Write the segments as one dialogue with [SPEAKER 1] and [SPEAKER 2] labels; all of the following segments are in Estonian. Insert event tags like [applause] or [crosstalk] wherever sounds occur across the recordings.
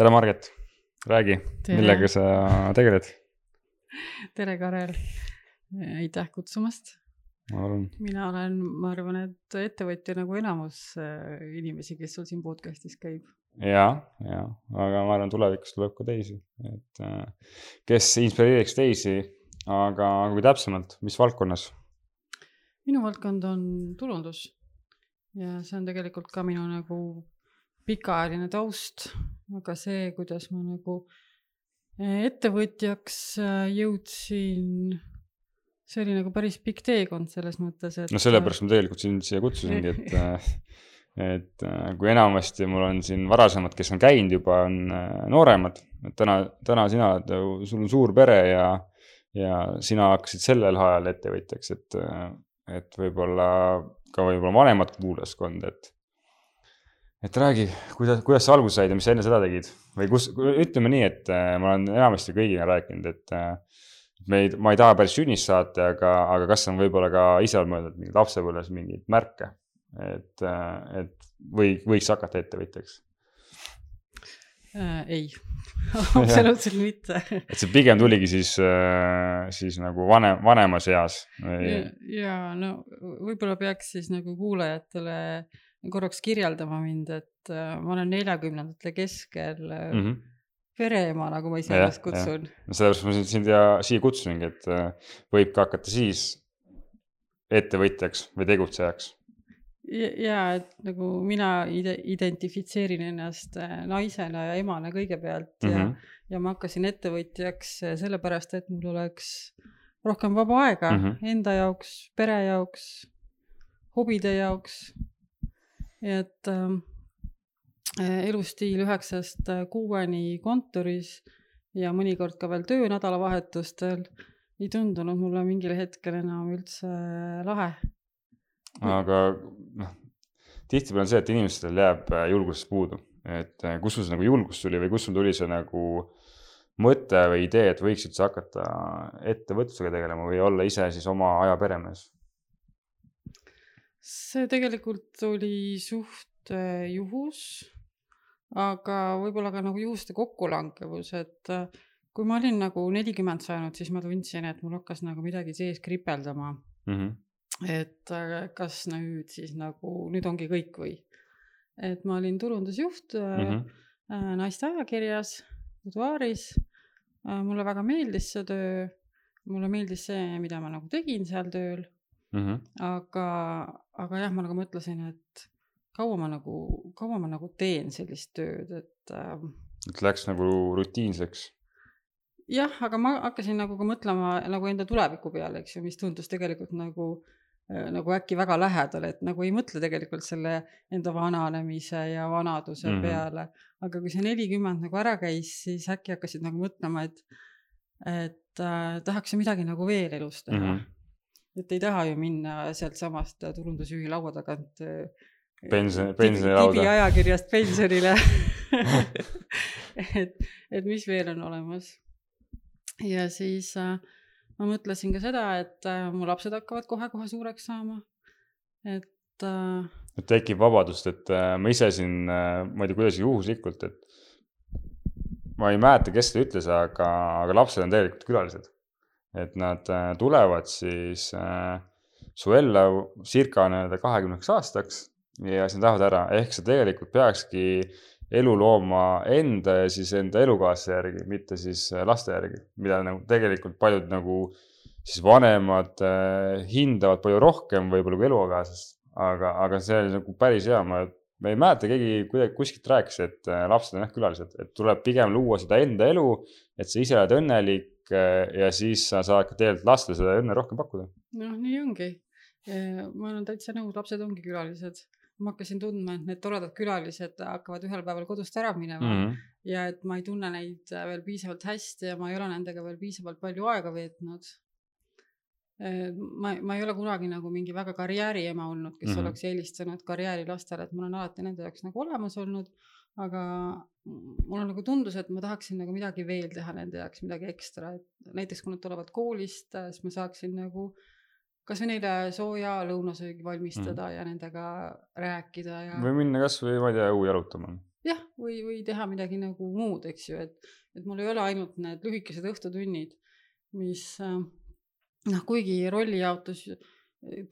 [SPEAKER 1] tere, Marget, räägi, millega sa tegeled?
[SPEAKER 2] tere, Karel. aitäh kutsumast. mina olen, ma arvan, et ettevõtja nagu enamus äh, inimesi, kes sul siin podcast'is käib.
[SPEAKER 1] ja, ja, aga ma arvan, tulevikus tuleb ka teisi, et äh, kes inspireeriks teisi, aga kui täpsemalt, mis valdkonnas?
[SPEAKER 2] minu valdkond on turundus ja see on tegelikult ka minu nagu pikaajaline taust, aga see, kuidas ma nagu eh, ettevõtjaks äh, jõudsin, see oli nagu päris pikk teekond selles mõttes, et.
[SPEAKER 1] no sellepärast ma tegelikult sind siia kutsusingi, et [laughs] äh, et äh, kui enamasti mul on siin varasemad, kes on käinud juba, on nooremad, et täna, täna sina oled ju, sul on suur pere ja, ja sina hakkasid sellel ajal ettevõtjaks, et, et võib-olla ka võib-olla vanemat kuulajaskond, et et räägi, kuidas, kuidas sa alguse said ja mis sa enne seda tegid või kus, ütleme nii, et äh, ma olen enamasti kõigiga rääkinud, et äh, me ei, ma ei taha päris sünnist saata, aga, aga kas on võib-olla ka ise mõelnud mingeid lapsepõlves mingeid märke, et, äh, et või võiks hakata ettevõtjaks
[SPEAKER 2] äh,? ei [laughs] absoluutselt mitte.
[SPEAKER 1] et see pigem tuligi siis, siis nagu vanem, vanemas eas
[SPEAKER 2] või...? ja no võib-olla peaks siis nagu kuulajatele äh, korraks kirjeldama mind, et äh, ma olen neljakümnendate keskel mm -hmm. pereema, nagu ma iseennast kutsun.
[SPEAKER 1] sellepärast ma sind siia, siia kutsusingi, et äh, võib ka hakata siis ettevõtjaks või tegutsejaks.
[SPEAKER 2] ja, et nagu mina ide-, identifitseerin ennast naisena ja emana kõigepealt mm -hmm. ja, mhm. ja ma hakkasin ettevõtjaks sellepärast, et mul oleks rohkem vaba aega mm -hmm. enda jaoks, pere jaoks, hobide jaoks et ähm, äh, elustiil üheksast äh, kuueni kontoris ja mõnikord ka veel töö nädalavahetustel ei tundunud mulle mingil hetkel enam üldse äh, lahe.
[SPEAKER 1] aga noh, tihtipeale on see, et inimestel jääb julgusest puudu, et kust sul see nagu julgus tuli või kust sul tuli see nagu mõte või idee, et võiks üldse hakata ettevõtlusega tegelema või olla ise siis oma aja peremees
[SPEAKER 2] see tegelikult oli suht äh, juhus, aga võib-olla ka nagu juhuste kokkulangevus, et äh, kui ma olin nagu nelikümmend saanud, siis ma tundsin, et mul hakkas nagu midagi sees kripeldama mm. -hmm. et äh, kas nüüd siis nagu, nüüd ongi kõik või? et ma olin turundusjuht mm -hmm. naiste ajakirjas, Buduaaris. mulle väga meeldis see töö, mulle meeldis see, mida ma nagu tegin seal tööl mm. -hmm. aga, aga jah, ma nagu mõtlesin, et kaua ma nagu, kaua ma nagu teen sellist tööd, et äh,.
[SPEAKER 1] et läks nagu rutiinseks?
[SPEAKER 2] jah, aga ma hakkasin nagu ka mõtlema nagu enda tuleviku peale, eks ju, mis tundus tegelikult nagu äh, nagu äkki väga lähedal, et nagu ei mõtle tegelikult selle enda vananemise ja vanaduse mm -hmm. peale. aga kui see nelikümmend nagu ära käis, siis äkki hakkasid nagu mõtlema, et, et äh, tahaks ju midagi nagu veel elus teha mm. -hmm et ei taha ju minna sealtsamast turundusjuhi laua tagant äh,
[SPEAKER 1] pension, pensionilauda.
[SPEAKER 2] digiajakirjast pensionile [laughs] [laughs] et, et mis veel on olemas. ja siis äh, ma mõtlesin ka seda, et äh, mu lapsed hakkavad kohe-kohe suureks saama. et äh,.
[SPEAKER 1] et tekib vabadust, et äh, ma ise siin äh,, ma ei tea, kuidas juhuslikult, et ma ei mäleta, kes seda ütles, aga, aga lapsed on tegelikult külalised et nad äh, tulevad siis äh, su ellu circa nii-öelda kahekümneks aastaks ja siis nad lähevad ära, ehk sa tegelikult peakski elu looma enda ja siis enda elukaaslase järgi, mitte siis äh, laste järgi, mida nagu tegelikult paljud nagu siis vanemad äh, hindavad palju rohkem võib-olla kui elukaaslast. aga, aga see oli nagu päris hea, ma, ma ei mäleta, keegi kuidagi kuskilt rääkis, et äh, lapsed on jah külalised, et tuleb pigem luua seda enda elu, et sa ise oled õnnelik ja siis sa saad ka tegelikult lastele seda õnne rohkem pakkuda.
[SPEAKER 2] noh, nii ongi. ma olen täitsa nõus, lapsed ongi külalised. ma hakkasin tundma, et need toredad külalised hakkavad ühel päeval kodust ära minema mm -hmm. ja et ma ei tunne neid äh, veel piisavalt hästi ja ma ei ole nendega veel piisavalt palju aega veetnud ma, ma ei ole kunagi nagu mingi väga karjääriema olnud, kes mm -hmm. oleks eelistanud karjääri lastele, et ma olen alati nende jaoks nagu olemas olnud aga mulle nagu tundus, et ma tahaksin nagu midagi veel teha nende jaoks, midagi ekstra, et näiteks kui nad tulevad koolist, siis ma saaksin nagu kasvõi neile sooja lõunasöögi valmistada mm. ja nendega rääkida ja.
[SPEAKER 1] või minna kasvõi, ma ei tea, õue jalutama.
[SPEAKER 2] jah, või, või teha midagi nagu muud, eks ju, et, et mul ei ole ainult need lühikesed õhtutunnid, mis äh, noh, kuigi rollijaotus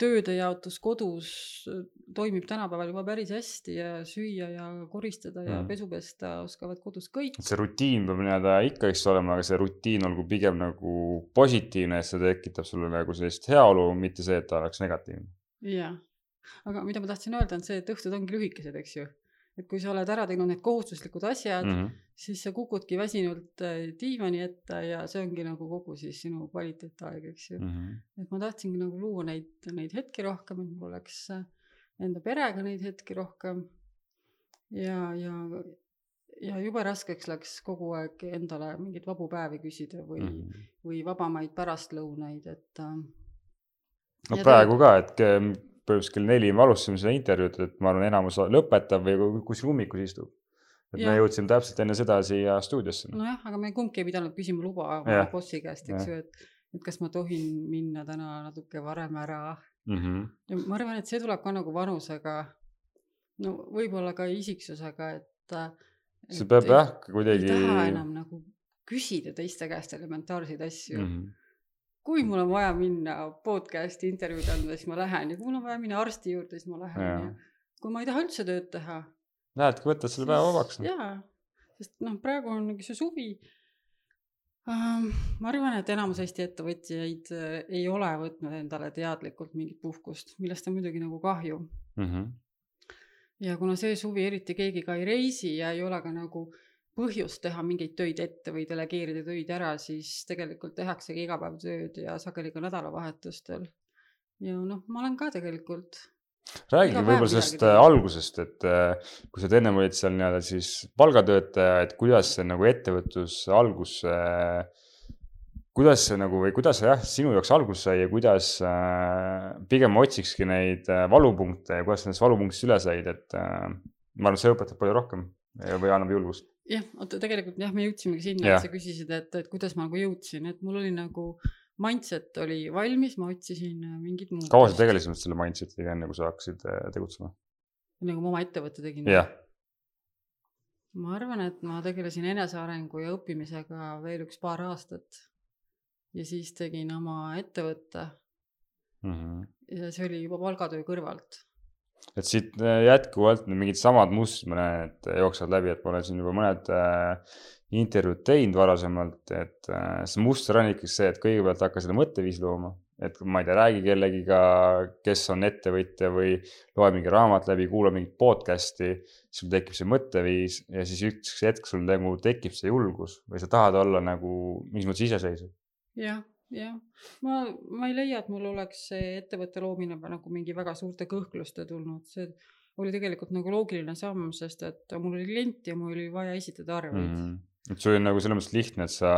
[SPEAKER 2] tööde jaotus kodus äh, toimib tänapäeval juba päris hästi ja süüa ja koristada ja
[SPEAKER 1] Mm.
[SPEAKER 2] pesu pesta oskavad kodus kõik.
[SPEAKER 1] see rutiin peab nii-öelda ikka eks olema, aga see rutiin olgu pigem nagu positiivne, et see tekitab sulle nagu sellist heaolu, mitte see, et ta oleks negatiivne
[SPEAKER 2] jah, aga mida ma tahtsin öelda, on see, et õhtud ongi lühikesed, eks ju. Et kui sa oled ära teinud need kohustuslikud asjad mm,
[SPEAKER 1] mm.
[SPEAKER 2] -hmm. siis sa kukudki väsinult äh, diivani ette ja see ongi nagu kogu siis sinu kvaliteetaeg, eks ju.
[SPEAKER 1] -hmm.
[SPEAKER 2] et ma tahtsingi nagu luua neid, neid hetki rohkem, et mul oleks äh, enda perega neid hetki rohkem. ja, ja, ja jube raskeks läks kogu aeg endale mingeid vabu päevi küsida või mm,
[SPEAKER 1] Mm
[SPEAKER 2] -hmm. või vabamaid pärastlõunaid, et äh,.
[SPEAKER 1] no praegu ka, et ke- põhimõtteliselt kell neli me alustasime seda intervjuud, et ma arvan, enamus lõpetab või ku- kuskil ummikus istub. et me
[SPEAKER 2] Jah.
[SPEAKER 1] jõudsime täpselt enne seda siia stuudiosse.
[SPEAKER 2] nojah, aga me kumbki ei pidanud küsima luba oma bossi käest, eks ju, et, et kas ma tohin minna täna natuke varem ära
[SPEAKER 1] Mm -hmm.
[SPEAKER 2] ja ma arvan, et see tuleb ka nagu vanusega, no võib-olla ka isiksusega, et.
[SPEAKER 1] see peab jah,
[SPEAKER 2] ei
[SPEAKER 1] kuidagi.
[SPEAKER 2] taha enam nagu küsida teiste käest elementaarseid asju mm. -hmm. Kui mul on vaja minna podcast'i intervjuud andma, siis ma lähen ja kui mul on vaja minna arsti juurde, siis ma lähen
[SPEAKER 1] Jaa.
[SPEAKER 2] ja kui ma ei taha üldse tööd teha.
[SPEAKER 1] Lähedki, võtad selle päeva vabaks.
[SPEAKER 2] jaa, sest noh, praegu on nagu see suvi ähm,. ma arvan, et enamus Eesti ettevõtjaid äh, ei ole võtnud endale teadlikult mingit puhkust, millest on muidugi nagu kahju
[SPEAKER 1] Mhm.
[SPEAKER 2] ja kuna see suvi eriti keegi ka ei reisi ja ei ole ka nagu põhjust teha mingeid töid ette või delegeerida töid ära, siis tegelikult tehaksegi iga päev tööd ja sageli ka nädalavahetustel. ja noh, ma olen ka tegelikult,
[SPEAKER 1] räägige võib-olla sellest äh, algusest, et äh, kui sa enne olid seal nii-öelda siis palgatöötaja, et kuidas see nagu ettevõtlus algus, kuidas see nagu või kuidas jah, sinu jaoks alguse sai ja kuidas äh, pigem ma otsikski neid äh, valupunkte ja kuidas nendest valupunktist üle said, et äh, ma arvan, et see õpetab palju rohkem või annab julgust.
[SPEAKER 2] jah, oota tegelikult jah, me jõudsimegi sinna, et sa küsisid, et, et kuidas ma nagu jõudsin, et mul oli nagu mindset oli valmis, ma otsisin äh, mingit muud.
[SPEAKER 1] kaua sa tegelesid selle mindset'iga enne, kui sa hakkasid äh, tegutsema?
[SPEAKER 2] nagu ma oma ettevõtte tegin. ma arvan, et ma tegelesin enesearengu ja õppimisega veel üks paar aastat. ja siis tegin oma ettevõtte
[SPEAKER 1] Mhm.
[SPEAKER 2] ja see oli juba palgatöö kõrvalt.
[SPEAKER 1] Et siit äh, jätkuvalt mingid samad mustrid, ma näen, et jooksevad läbi, et ma olen siin juba mõned äh, intervjuud teinud varasemalt, et äh, see muster on ikkagi see, et kõigepealt hakka seda mõtteviisi looma, et ma ei tea, räägi kellegiga, kes on ettevõtja või loe mingi raamat läbi, kuula mingit podcast'i, sul tekib see mõtteviis ja siis üks hetk sul nagu tekib see julgus või sa tahad olla nagu mingis mõttes iseseisev.
[SPEAKER 2] jah, jah, ma, ma ei leia, et mul oleks see ettevõtte loomine nagu mingi väga suurte kõhkluste tulnud, see oli tegelikult nagu loogiline samm, sest et mul oli klient ja mul oli vaja esitada arveid mm.
[SPEAKER 1] Mhm. et sul oli nagu selles mõttes lihtne, et sa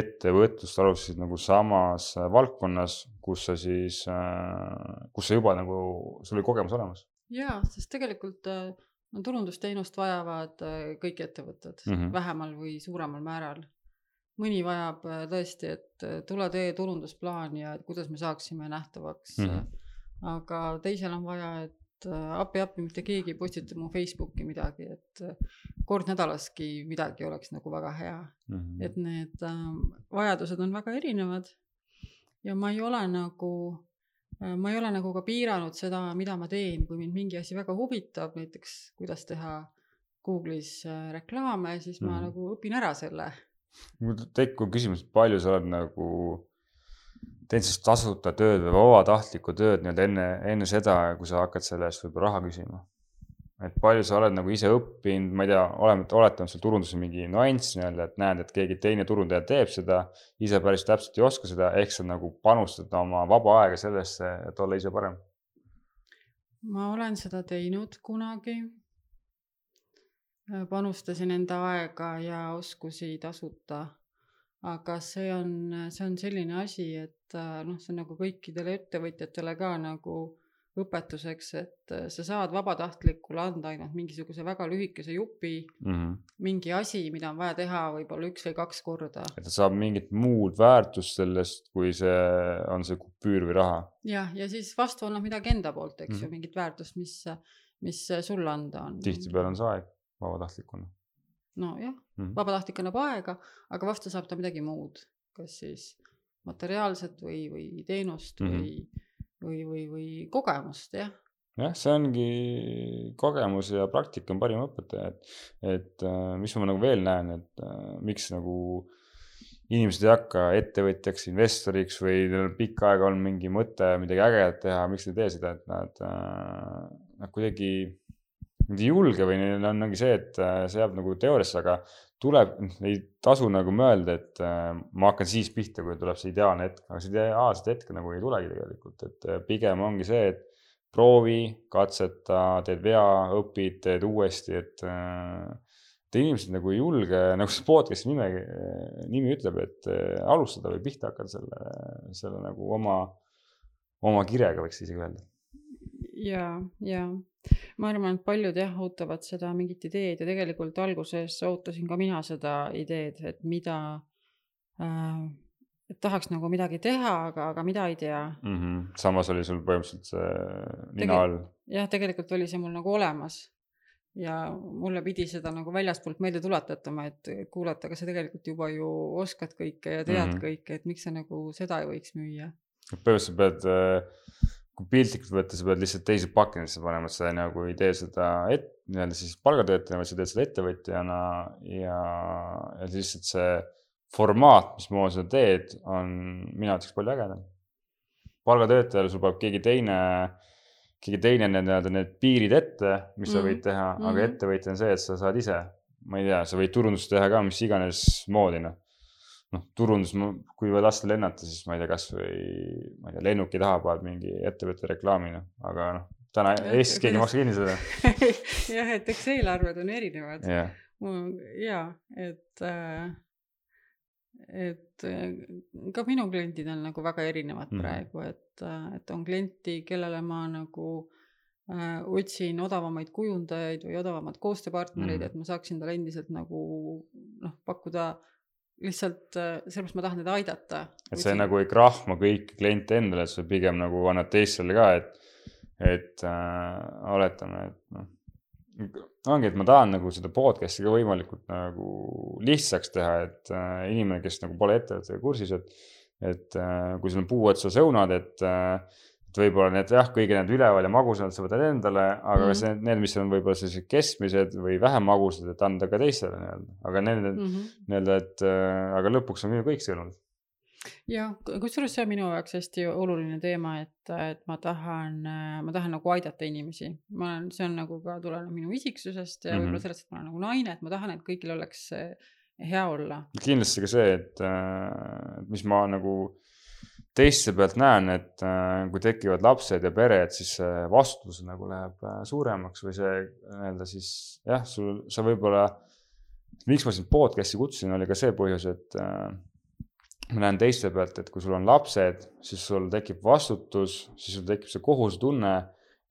[SPEAKER 1] ettevõtlust alustasid nagu samas äh, valdkonnas, kus sa siis, kus sa juba nagu, sul oli kogemus olemas
[SPEAKER 2] jaa, sest tegelikult äh, no turundusteenust vajavad äh, kõik ettevõtted mm. -hmm. vähemal või suuremal määral. Mõni vajab äh, tõesti, et äh, tule tee turundusplaan ja kuidas me saaksime nähtavaks mm. -hmm. aga teisel on vaja, et appi-appi mitte keegi ei postita mu Facebooki midagi, et kord nädalaski midagi oleks nagu väga hea
[SPEAKER 1] mm. -hmm.
[SPEAKER 2] et need äh, vajadused on väga erinevad ja ma ei ole nagu ma ei ole nagu ka piiranud seda, mida ma teen, kui mind mingi asi väga huvitab, näiteks kuidas teha Google'is reklaame, siis ma
[SPEAKER 1] Mhm.
[SPEAKER 2] nagu õpin ära selle.
[SPEAKER 1] Mul tekib küsimus, palju sa oled nagu teinud sellist tasuta tööd või vabatahtlikku tööd nii-öelda enne, enne seda, kui sa hakkad selle eest võib-olla raha küsima. et palju sa oled nagu ise õppinud, ma ei tea, oleme, oletame seal turunduses mingi nüanss nii-öelda, et näed, et keegi teine turundaja teeb seda, ise päris täpselt ei oska seda, ehk sa nagu panustad oma vaba aega sellesse, et olla ise parem.
[SPEAKER 2] ma olen seda teinud kunagi. Panustasin enda aega ja oskusi tasuta. aga see on, see on selline asi, et noh, see on nagu kõikidele ettevõtjatele ka nagu õpetuseks, et äh, sa saad vabatahtlikule anda ainult mingisuguse väga lühikese jupi,
[SPEAKER 1] Mm -hmm.
[SPEAKER 2] mingi asi, mida on vaja teha võib-olla üks või kaks korda.
[SPEAKER 1] et ta saab mingit muud väärtust sellest, kui see on see kupüür või raha
[SPEAKER 2] jah, ja siis vastu annab midagi enda poolt, eks mm -hmm.
[SPEAKER 1] Mhm.
[SPEAKER 2] ju, mingit väärtust, mis, mis sulle anda on.
[SPEAKER 1] tihtipeale on see aeg. Vabatahtlikuna
[SPEAKER 2] nojah
[SPEAKER 1] mm -hmm.
[SPEAKER 2] vabatahtlik annab aega, aga vastu saab ta midagi muud, kas siis materiaalset või, või teenust mm -hmm. või, või, või, või kogemust, jah
[SPEAKER 1] jah, see ongi kogemus ja praktika on parim õpetaja, et, et äh, mis ma nagu veel näen, et äh, miks nagu inimesed ei hakka ettevõtjaks, investoriks või neil on pikka aega olnud mingi mõte midagi ägedat teha, miks nad ei tee seda, et nad, äh, nad kuidagi nad ei julge või neil on, ongi see, et äh, see jääb nagu teooriasse, aga tuleb, ei tasu nagu mõelda, et äh, ma hakkan siis pihta, kui tuleb see ideaalne hetk, aga seda ideaalset hetke nagu ei tulegi tegelikult, et äh, pigem ongi see, et proovi, katseta, teed vea, õpid, teed uuesti, et et inimesed nagu ei julge, nagu see podcast'i nime, nimi ütleb, et alustada või pihta hakata selle, selle nagu oma, oma kirega, võiks isegi öelda.
[SPEAKER 2] Ja, ja ma arvan, et paljud jah, ootavad seda mingit ideed ja tegelikult alguses ootasin ka mina seda ideed, et mida äh,, et tahaks nagu midagi teha, aga, aga mida ei tea
[SPEAKER 1] mm. -hmm. samas oli sul põhimõtteliselt see nina all.
[SPEAKER 2] jah, tegelikult oli see mul nagu olemas ja mulle pidi seda nagu väljaspoolt meelde tuletatama, et kuulata, aga sa tegelikult juba ju oskad kõike ja tead mm -hmm. kõike, et miks sa nagu seda ei võiks müüa.
[SPEAKER 1] põhimõtteliselt pead äh kui piltlikult võtta, sa pead lihtsalt teisi pakendisse panema, et sa nagu ei tee seda et, nii-öelda siis palgatöötajana, vaid sa teed seda ettevõtjana ja, ja lihtsalt see formaat, mismoodi sa teed, on minu arvates palju ägedam. palgatöötajal sul peab keegi teine, keegi teine need nii-öelda need piirid ette, mis mm. sa võid teha mm, -hmm. aga ettevõtja on see, et sa saad ise, ma ei tea, sa võid turundust teha ka mis iganes moodi noh noh, turundus, kui veel lasta lennata, siis ma ei tea, kasvõi ma ei tea, lennuki taha paned mingi ettevõtte reklaami, noh, aga noh, täna Eestis keegi ei maksa kinni seda [laughs]
[SPEAKER 2] jah, et eks eelarved on erinevad yeah.. ja, et äh, et äh, ka minu kliendid on nagu väga erinevad mm. praegu, et, äh, et on klienti, kellele ma nagu äh, otsin odavamaid kujundajaid või odavamaid koostööpartnereid mm., et ma saaksin talle endiselt nagu noh, pakkuda lihtsalt äh, sellepärast ma tahan teda aidata.
[SPEAKER 1] et sa nagu ei krahma kõiki kliente endale, sa pigem nagu annad teistele ka, et, et äh, oletame, et noh. ongi, et ma tahan nagu seda podcast'i ka võimalikult nagu lihtsaks teha, et äh, inimene, kes nagu pole ettevõttega kursis, et, et äh, kui sul on puu otsa õunad, et äh, et võib-olla need jah, kõige need üleval ja magusad sa võtad endale, aga mm -hmm. see, need, mis on võib-olla sellised keskmised või vähem magusad, et anda ka teistele nii-öelda, aga need mm -hmm. nii-öelda, et äh, aga lõpuks on minu kõik sõnumid.
[SPEAKER 2] jah, kusjuures see on minu jaoks hästi oluline teema, et, et ma tahan, ma tahan nagu aidata inimesi. ma olen, see on nagu ka tuleneb minu isiksusest ja mm -hmm. võib-olla sellest, et ma olen nagu naine, et ma tahan, et kõigil oleks hea olla.
[SPEAKER 1] kindlasti ka see, et, äh, mis ma nagu teiste pealt näen, et äh, kui tekivad lapsed ja pered, siis see vastutus nagu läheb äh, suuremaks või see nii-öelda siis jah, sul, sa võib-olla, miks ma sind podcast'i kutsusin, oli ka see põhjus, et äh, ma näen teiste pealt, et kui sul on lapsed, siis sul tekib vastutus, siis sul tekib see kohusetunne,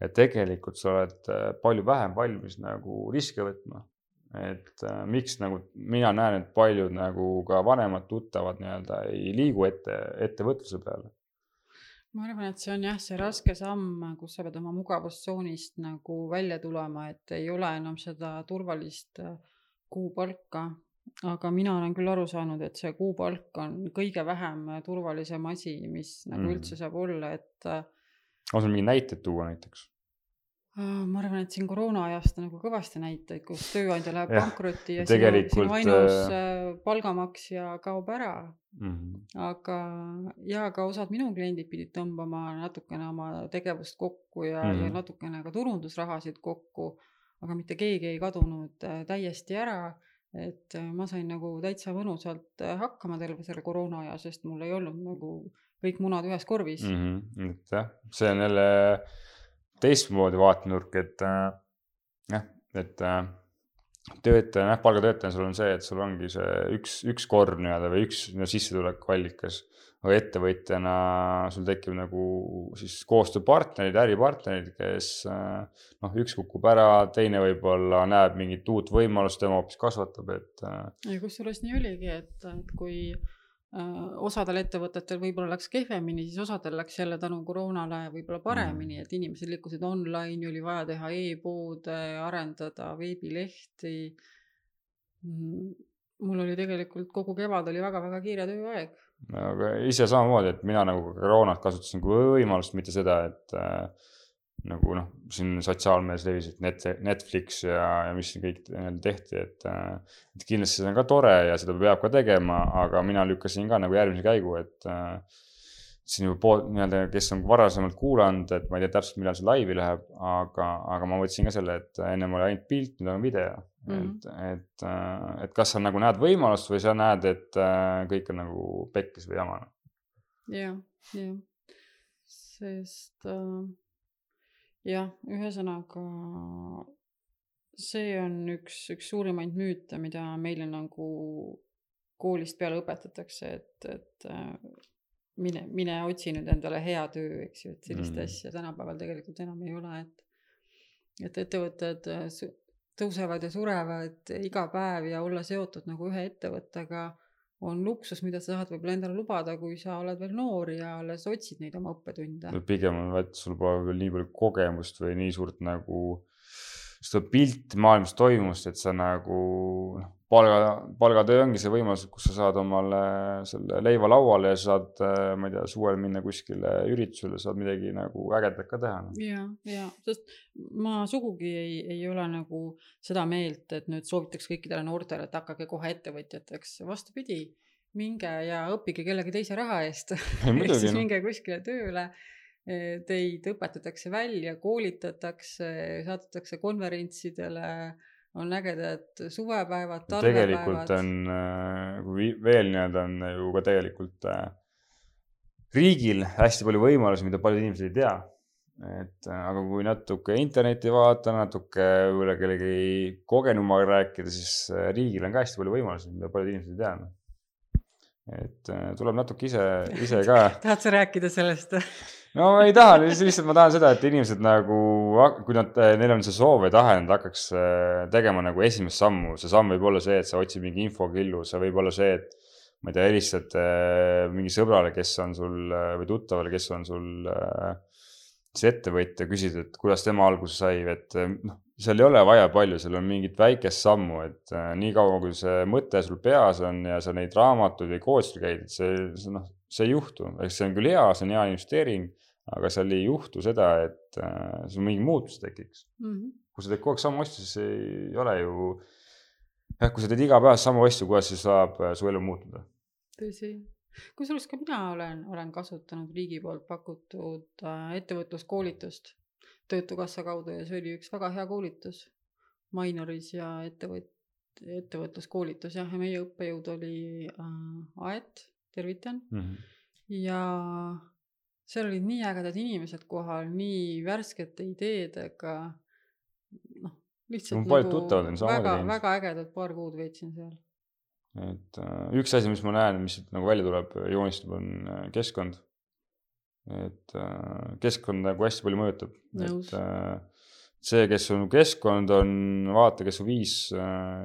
[SPEAKER 1] et tegelikult sa oled palju vähem valmis nagu riske võtma et äh, miks nagu mina näen, et paljud nagu ka vanemad tuttavad nii-öelda ei liigu ette, ettevõtluse peale.
[SPEAKER 2] ma arvan, et see on jah, see raske samm, kus sa pead oma mugavustsoonist nagu välja tulema, et ei ole enam seda turvalist äh, kuupalka. aga mina olen küll aru saanud, et see kuupalk on kõige vähem turvalisem asi, mis nagu mm. üldse saab olla, et. Äh,
[SPEAKER 1] on sul mingeid näiteid tuua näiteks?
[SPEAKER 2] Ma arvan, et siin koroona ajast on nagu kõvasti näiteid, kus tööandja läheb ja, pankrotti ja tegelikult... sinu, sinu ainus äh, äh, palgamaksja kaob ära mm. -hmm. aga ja ka osad minu kliendid pidid tõmbama natukene oma tegevust kokku ja mm, -hmm. ja natukene ka turundusrahasid kokku, aga mitte keegi ei kadunud äh, täiesti ära. et ma sain nagu täitsa mõnusalt hakkama terve selle koroona aja, sest mul ei olnud nagu kõik munad ühes korvis
[SPEAKER 1] mm. -hmm. et jah, see on jälle teistmoodi vaatenurk, et äh, jah, et äh, töötajana, jah, palgatöötajana sul on see, et sul ongi see üks, üks korv nii-öelda või üks no, sissetulekuallikas. aga ettevõtjana sul tekib nagu siis koostööpartnerid, äripartnerid, kes äh, noh, üks kukub ära, teine võib-olla näeb mingit uut võimalust, tema hoopis kasvatab, et.
[SPEAKER 2] ja kusjuures nii oligi, et, et kui osadel ettevõtetel võib-olla läks kehvemini, siis osadel läks jälle tänu koroonale võib-olla paremini mm., et inimesed liikusid online, oli vaja teha e-poode, arendada veebilehti. Mm, mul oli tegelikult kogu kevad oli väga-väga kiire tööaeg.
[SPEAKER 1] aga ise samamoodi, et mina nagu koroonat kasutasin kui võimalust, mitte seda, et äh, nagu noh, siin sotsiaalmeedias levisid net, Netflix ja, ja mis siin kõik tehti, et, äh, et kindlasti see on ka tore ja seda peab ka tegema, aga mina lükkasin ka nagu järgmise käigu, et äh, siin juba pool nii-öelda, kes on varasemalt kuulanud, et ma ei tea täpselt, millal see laivi läheb, aga, aga ma võtsin ka selle, et ennem oli ainult pilt, nüüd on video mm. -hmm. et, et, äh, et kas sa nagu näed võimalust või sa näed, et kõik on nagu pekkis või jama.
[SPEAKER 2] jah, jah, sest äh jah, ühesõnaga see on üks, üks suurimaid müüte, mida meile nagu koolist peale õpetatakse, et, et äh, mine, mine otsi nüüd endale hea töö, eks ju, et sellist mm. asja tänapäeval tegelikult enam ei ole, et et ettevõtted äh, tõusevad ja surevad iga päev ja olla seotud nagu ühe ettevõttega on luksus, mida sa saad võib-olla endale lubada, kui sa oled veel noor ja alles otsid neid oma õppetunde.
[SPEAKER 1] pigem on, et sul pole veel nii palju kogemust või nii suurt nagu seda pilti maailmas toimumust, et sa nagu noh, palga, palgatöö ongi see võimalus, kus sa saad omale selle leiva lauale ja sa saad, äh, ma ei tea, suvel minna kuskile üritusele, saad midagi nagu ägedat ka teha.
[SPEAKER 2] Noh. ja, ja, sest ma sugugi ei, ei ole nagu seda meelt, et nüüd soovitaks kõikidele noortele, et hakake kohe ettevõtjateks, vastupidi, minge ja õppige kellegi teise raha eest ehk [laughs] siis noh. minge kuskile tööle teid õpetatakse välja, koolitatakse, saadetakse konverentsidele on ägedad suvepäevad,
[SPEAKER 1] talvepäevad. tegelikult on, äh, kui veel nii-öelda on ju ka tegelikult äh, riigil hästi palju võimalusi, mida paljud inimesed ei tea. et äh, aga kui natuke internetti vaadata, natuke võib-olla kellegi kogenumaga rääkida, siis riigil on ka hästi palju võimalusi, mida paljud inimesed ei tea no.. et tuleb natuke ise, ise ka [laughs]
[SPEAKER 2] tahad sa rääkida sellest
[SPEAKER 1] no ma ei taha, lihtsalt ma tahan seda, et inimesed nagu, kui nad, neil on see soov ja tahe, nad hakkaks äh, tegema nagu esimest sammu, see samm võib olla see, et sa otsid mingi infokillu, see võib olla see, et ma ei tea, helistad äh, mingi sõbrale, kes on sul või tuttavale, kes on sul see ettevõtja, küsid, et kuidas tema alguse sai, et noh, seal ei ole vaja palju, seal on mingit väikest sammu, et niikaua kui see mõte sul peas on ja sa neid raamatuid või koolitusi käid, et see, see noh, see ei juhtu, eks see on küll hea, see on hea investeering aga seal ei juhtu seda, et äh, sul mingi muutus tekiks mm. -hmm. kui sa teed kogu aeg samu asju, siis ei ole ju, jah, kui sa teed igapäevaselt samu asju, kuidas siis saab äh, su elu muutuda?
[SPEAKER 2] tõsi, kusjuures ka mina olen, olen kasutanud riigi poolt pakutud äh, ettevõtluskoolitust Töötukassa kaudu ja see oli üks väga hea koolitus Mainoris ja ettevõt-, ettevõtluskoolitus jah, ja meie õppejõud oli äh, Aet, tervitan mm. -hmm. ja seal olid nii ägedad inimesed kohal, nii värskete ideedega. noh, lihtsalt
[SPEAKER 1] no, nagu tuttavad,
[SPEAKER 2] väga, väga ägedad paar kuud veetsin seal.
[SPEAKER 1] et äh, üks asi, mis ma näen, mis nagu välja tuleb, joonistab, on äh, keskkond. et äh, keskkond nagu hästi palju mõjutab, et see, kes su keskkond on, vaata, kes su viis,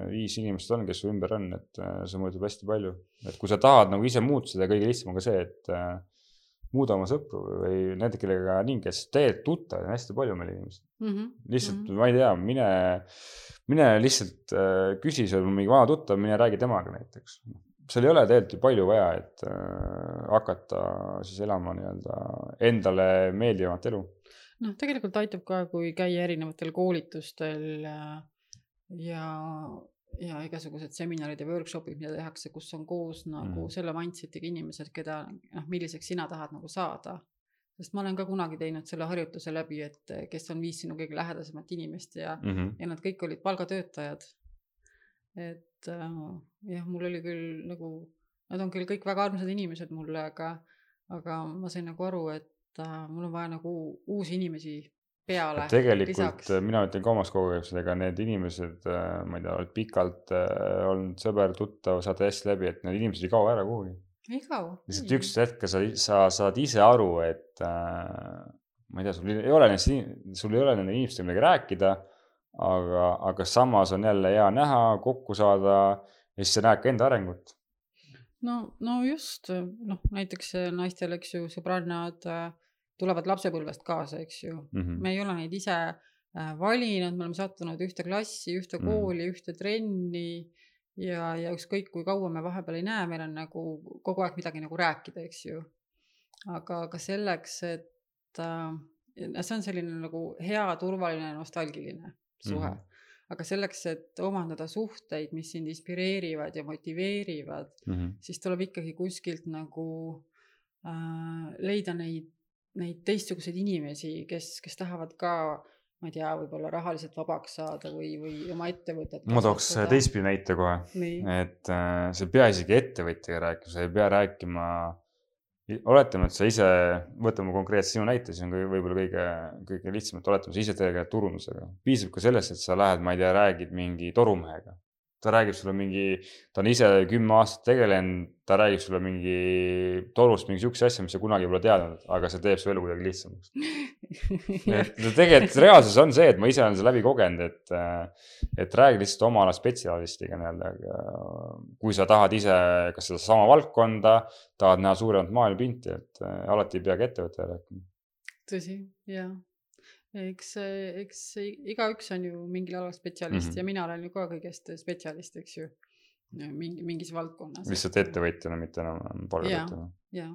[SPEAKER 1] viis inimest on, kes su ümber on, et see mõjutab hästi palju. et kui sa tahad nagu ise muutuda, kõige lihtsam on ka see, et muuda oma sõpru või nende, kellega nii, kes tegelikult tuttavad on hästi palju meil inimesi mm. -hmm. lihtsalt mm, -hmm. ma ei tea, mine, mine lihtsalt äh, küsi seal mingi vana tuttav, mine räägi temaga näiteks. seal ei ole tegelikult ju palju vaja, et äh, hakata siis elama nii-öelda endale meeldivamat elu.
[SPEAKER 2] noh, tegelikult aitab ka, kui käia erinevatel koolitustel äh, ja ja igasugused seminarid ja workshop'id, mida tehakse, kus on koos nagu mm. selle mindset'iga inimesed, keda noh, milliseks sina tahad nagu saada. sest ma olen ka kunagi teinud selle harjutuse läbi, et kes on viis sinu kõige lähedasemat inimest ja mm, -hmm. ja nad kõik olid palgatöötajad. et äh, jah, mul oli küll nagu, nad on küll kõik väga armsad inimesed mulle, aga, aga ma sain nagu aru, et äh, mul on vaja nagu uusi inimesi peale.
[SPEAKER 1] tegelikult lisaks. Äh, mina ütlen ka omast kogemusest, ega need inimesed, äh, ma ei tea, oled pikalt äh, olnud sõber, tuttav, saate hästi läbi, et need inimesed ei kao ära kuhugi.
[SPEAKER 2] ei kao.
[SPEAKER 1] lihtsalt üks hetk sa, sa saad ise aru, et ma ei tea, sul ei ole neist, sul ei ole nende inimestega midagi rääkida. aga, aga samas on jälle hea näha, kokku saada ja siis sa näed ka enda arengut
[SPEAKER 2] no, no just, noh, näiteks naistel, eks ju, sõbrannad äh, tulevad lapsepõlvest kaasa, eks ju mm. -hmm. me ei ole neid ise äh, valinud, me oleme sattunud ühte klassi, ühte mhm. kooli mm, -hmm. ühte trenni ja, ja ükskõik kui kaua me vahepeal ei näe, meil on nagu kogu aeg midagi nagu rääkida, eks ju. aga, aga selleks, et äh, see on selline nagu hea, turvaline, nostalgiline suhe mm. -hmm aga selleks, et omandada suhteid, mis sind inspireerivad ja motiveerivad mm, -hmm. siis tuleb ikkagi kuskilt nagu äh, leida neid, neid teistsuguseid inimesi, kes, kes tahavad ka ma ei tea, võib-olla rahaliselt vabaks saada või, või oma ettevõtet.
[SPEAKER 1] ma tooks teistpidi näite kohe, et äh, sa ei pea isegi ettevõtjaga rääkima, sa ei pea rääkima oletame, et sa ise, võtame konkreetselt sinu näite, siis on võib-olla kõige, kõige lihtsam, et oletame, sa ise tegeled turundusega. piisab ka sellest, et sa lähed, ma ei tea, räägid mingi torumehega ta räägib sulle mingi, ta on ise kümme aastat tegelenud, ta räägib sulle mingi torust mingi sihukese asja, mis sa kunagi pole teadnud, aga see teeb su elu kuidagi lihtsamaks et tegelikult [laughs] reaalsus on see, et ma ise olen seda läbi kogenud, et, et räägi lihtsalt oma ala spetsialistiga nii-öelda. kui sa tahad ise, kas sedasama valdkonda, tahad näha suuremat maailmapilti, et alati ei peagi ettevõttega rääkima.
[SPEAKER 2] tõsi, jaa eks, eks igaüks on ju mingil alal spetsialist mm -hmm. ja mina olen ju ka kõigest spetsialist, eks ju. mingi, mingis valdkonnas.
[SPEAKER 1] lihtsalt ettevõtjana, mitte enam palgatöötajana.
[SPEAKER 2] jah.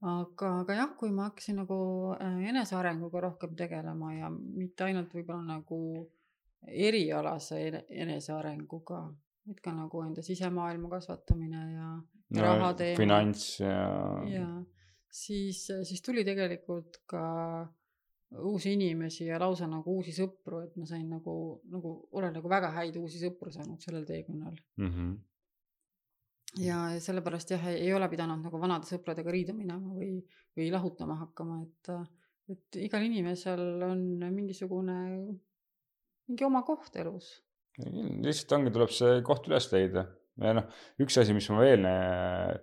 [SPEAKER 2] aga, aga jah, kui ma hakkasin nagu äh, enesearenguga rohkem tegelema ja mitte ainult võib-olla nagu erialase enesearenguga, vaid ka nagu enda sisemaailma kasvatamine ja, ja no, raha teema.
[SPEAKER 1] finants ja.
[SPEAKER 2] ja siis, siis tuli tegelikult ka uusi inimesi ja lausa nagu uusi sõpru, et ma sain nagu, nagu olen nagu väga häid uusi sõpru saanud sellel teekonnal mm. -hmm. ja sellepärast jah, ei ole pidanud nagu vanade sõpradega riida minema või, või lahutama hakkama, et, et igal inimesel on mingisugune, mingi oma koht elus.
[SPEAKER 1] lihtsalt ongi, tuleb see koht üles leida ja noh, üks asi, mis ma veel äh,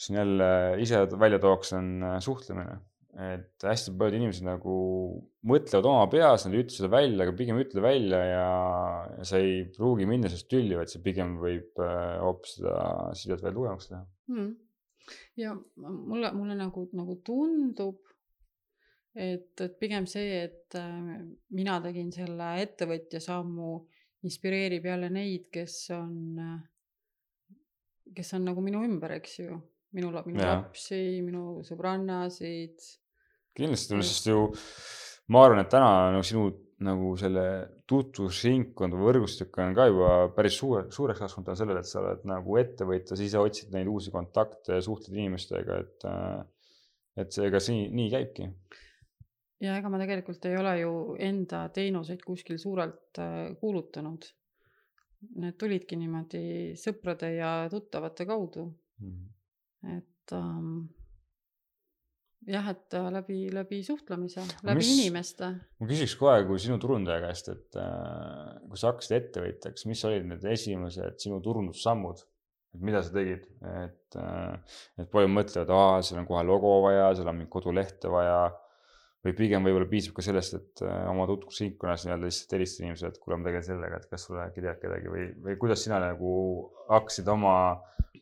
[SPEAKER 1] siin jälle ise välja tooks, on äh, suhtlemine. et hästi paljud inimesed nagu mõtlevad oma peas, nad ei ütle seda välja, aga pigem ütle välja ja, ja sa ei pruugi minna sellest tülli, vaid see pigem võib äh, hoopis seda sidet veel tugevamaks teha.
[SPEAKER 2] Hmm.. ja mulle, mulle nagu, nagu tundub, et, et pigem see, et äh, mina tegin selle ettevõtja sammu, inspireerib jälle neid, kes on, kes on nagu minu ümber, eks ju minu, minu ja. lapsi, minu sõbrannasid.
[SPEAKER 1] kindlasti, sest ju ma arvan, et täna nagu sinu nagu selle tutvusringkond või võrgustik on ka juba päris suur, suureks kasvanud tänu sellele, et sa oled nagu ettevõtja, sa ise otsid neid uusi kontakte ja suhtled inimestega, et, et see, ega see nii, nii käibki.
[SPEAKER 2] ja ega ma tegelikult ei ole ju enda teenuseid kuskil suurelt äh, kuulutanud. Need tulidki niimoodi sõprade ja tuttavate kaudu mm. -hmm et ähm, jah, et äh, läbi, läbi suhtlemise, läbi mis, inimeste.
[SPEAKER 1] ma küsiks kohe kui sinu turundaja käest, et äh, kui sa hakkasid ettevõtjaks, mis olid need esimesed sinu turundussammud? et mida sa tegid, et äh,, et paljud mõtlevad, aa, seal on kohe logo vaja, seal on mingit kodulehte vaja. Või pigem võib-olla piisab ka sellest, et äh, oma tutvusringkonnas nii-öelda lihtsalt helistada inimesele, et kuule, ma tegelen sellega, et kas sul äkki tead kedagi või, või kuidas sina nagu hakkasid oma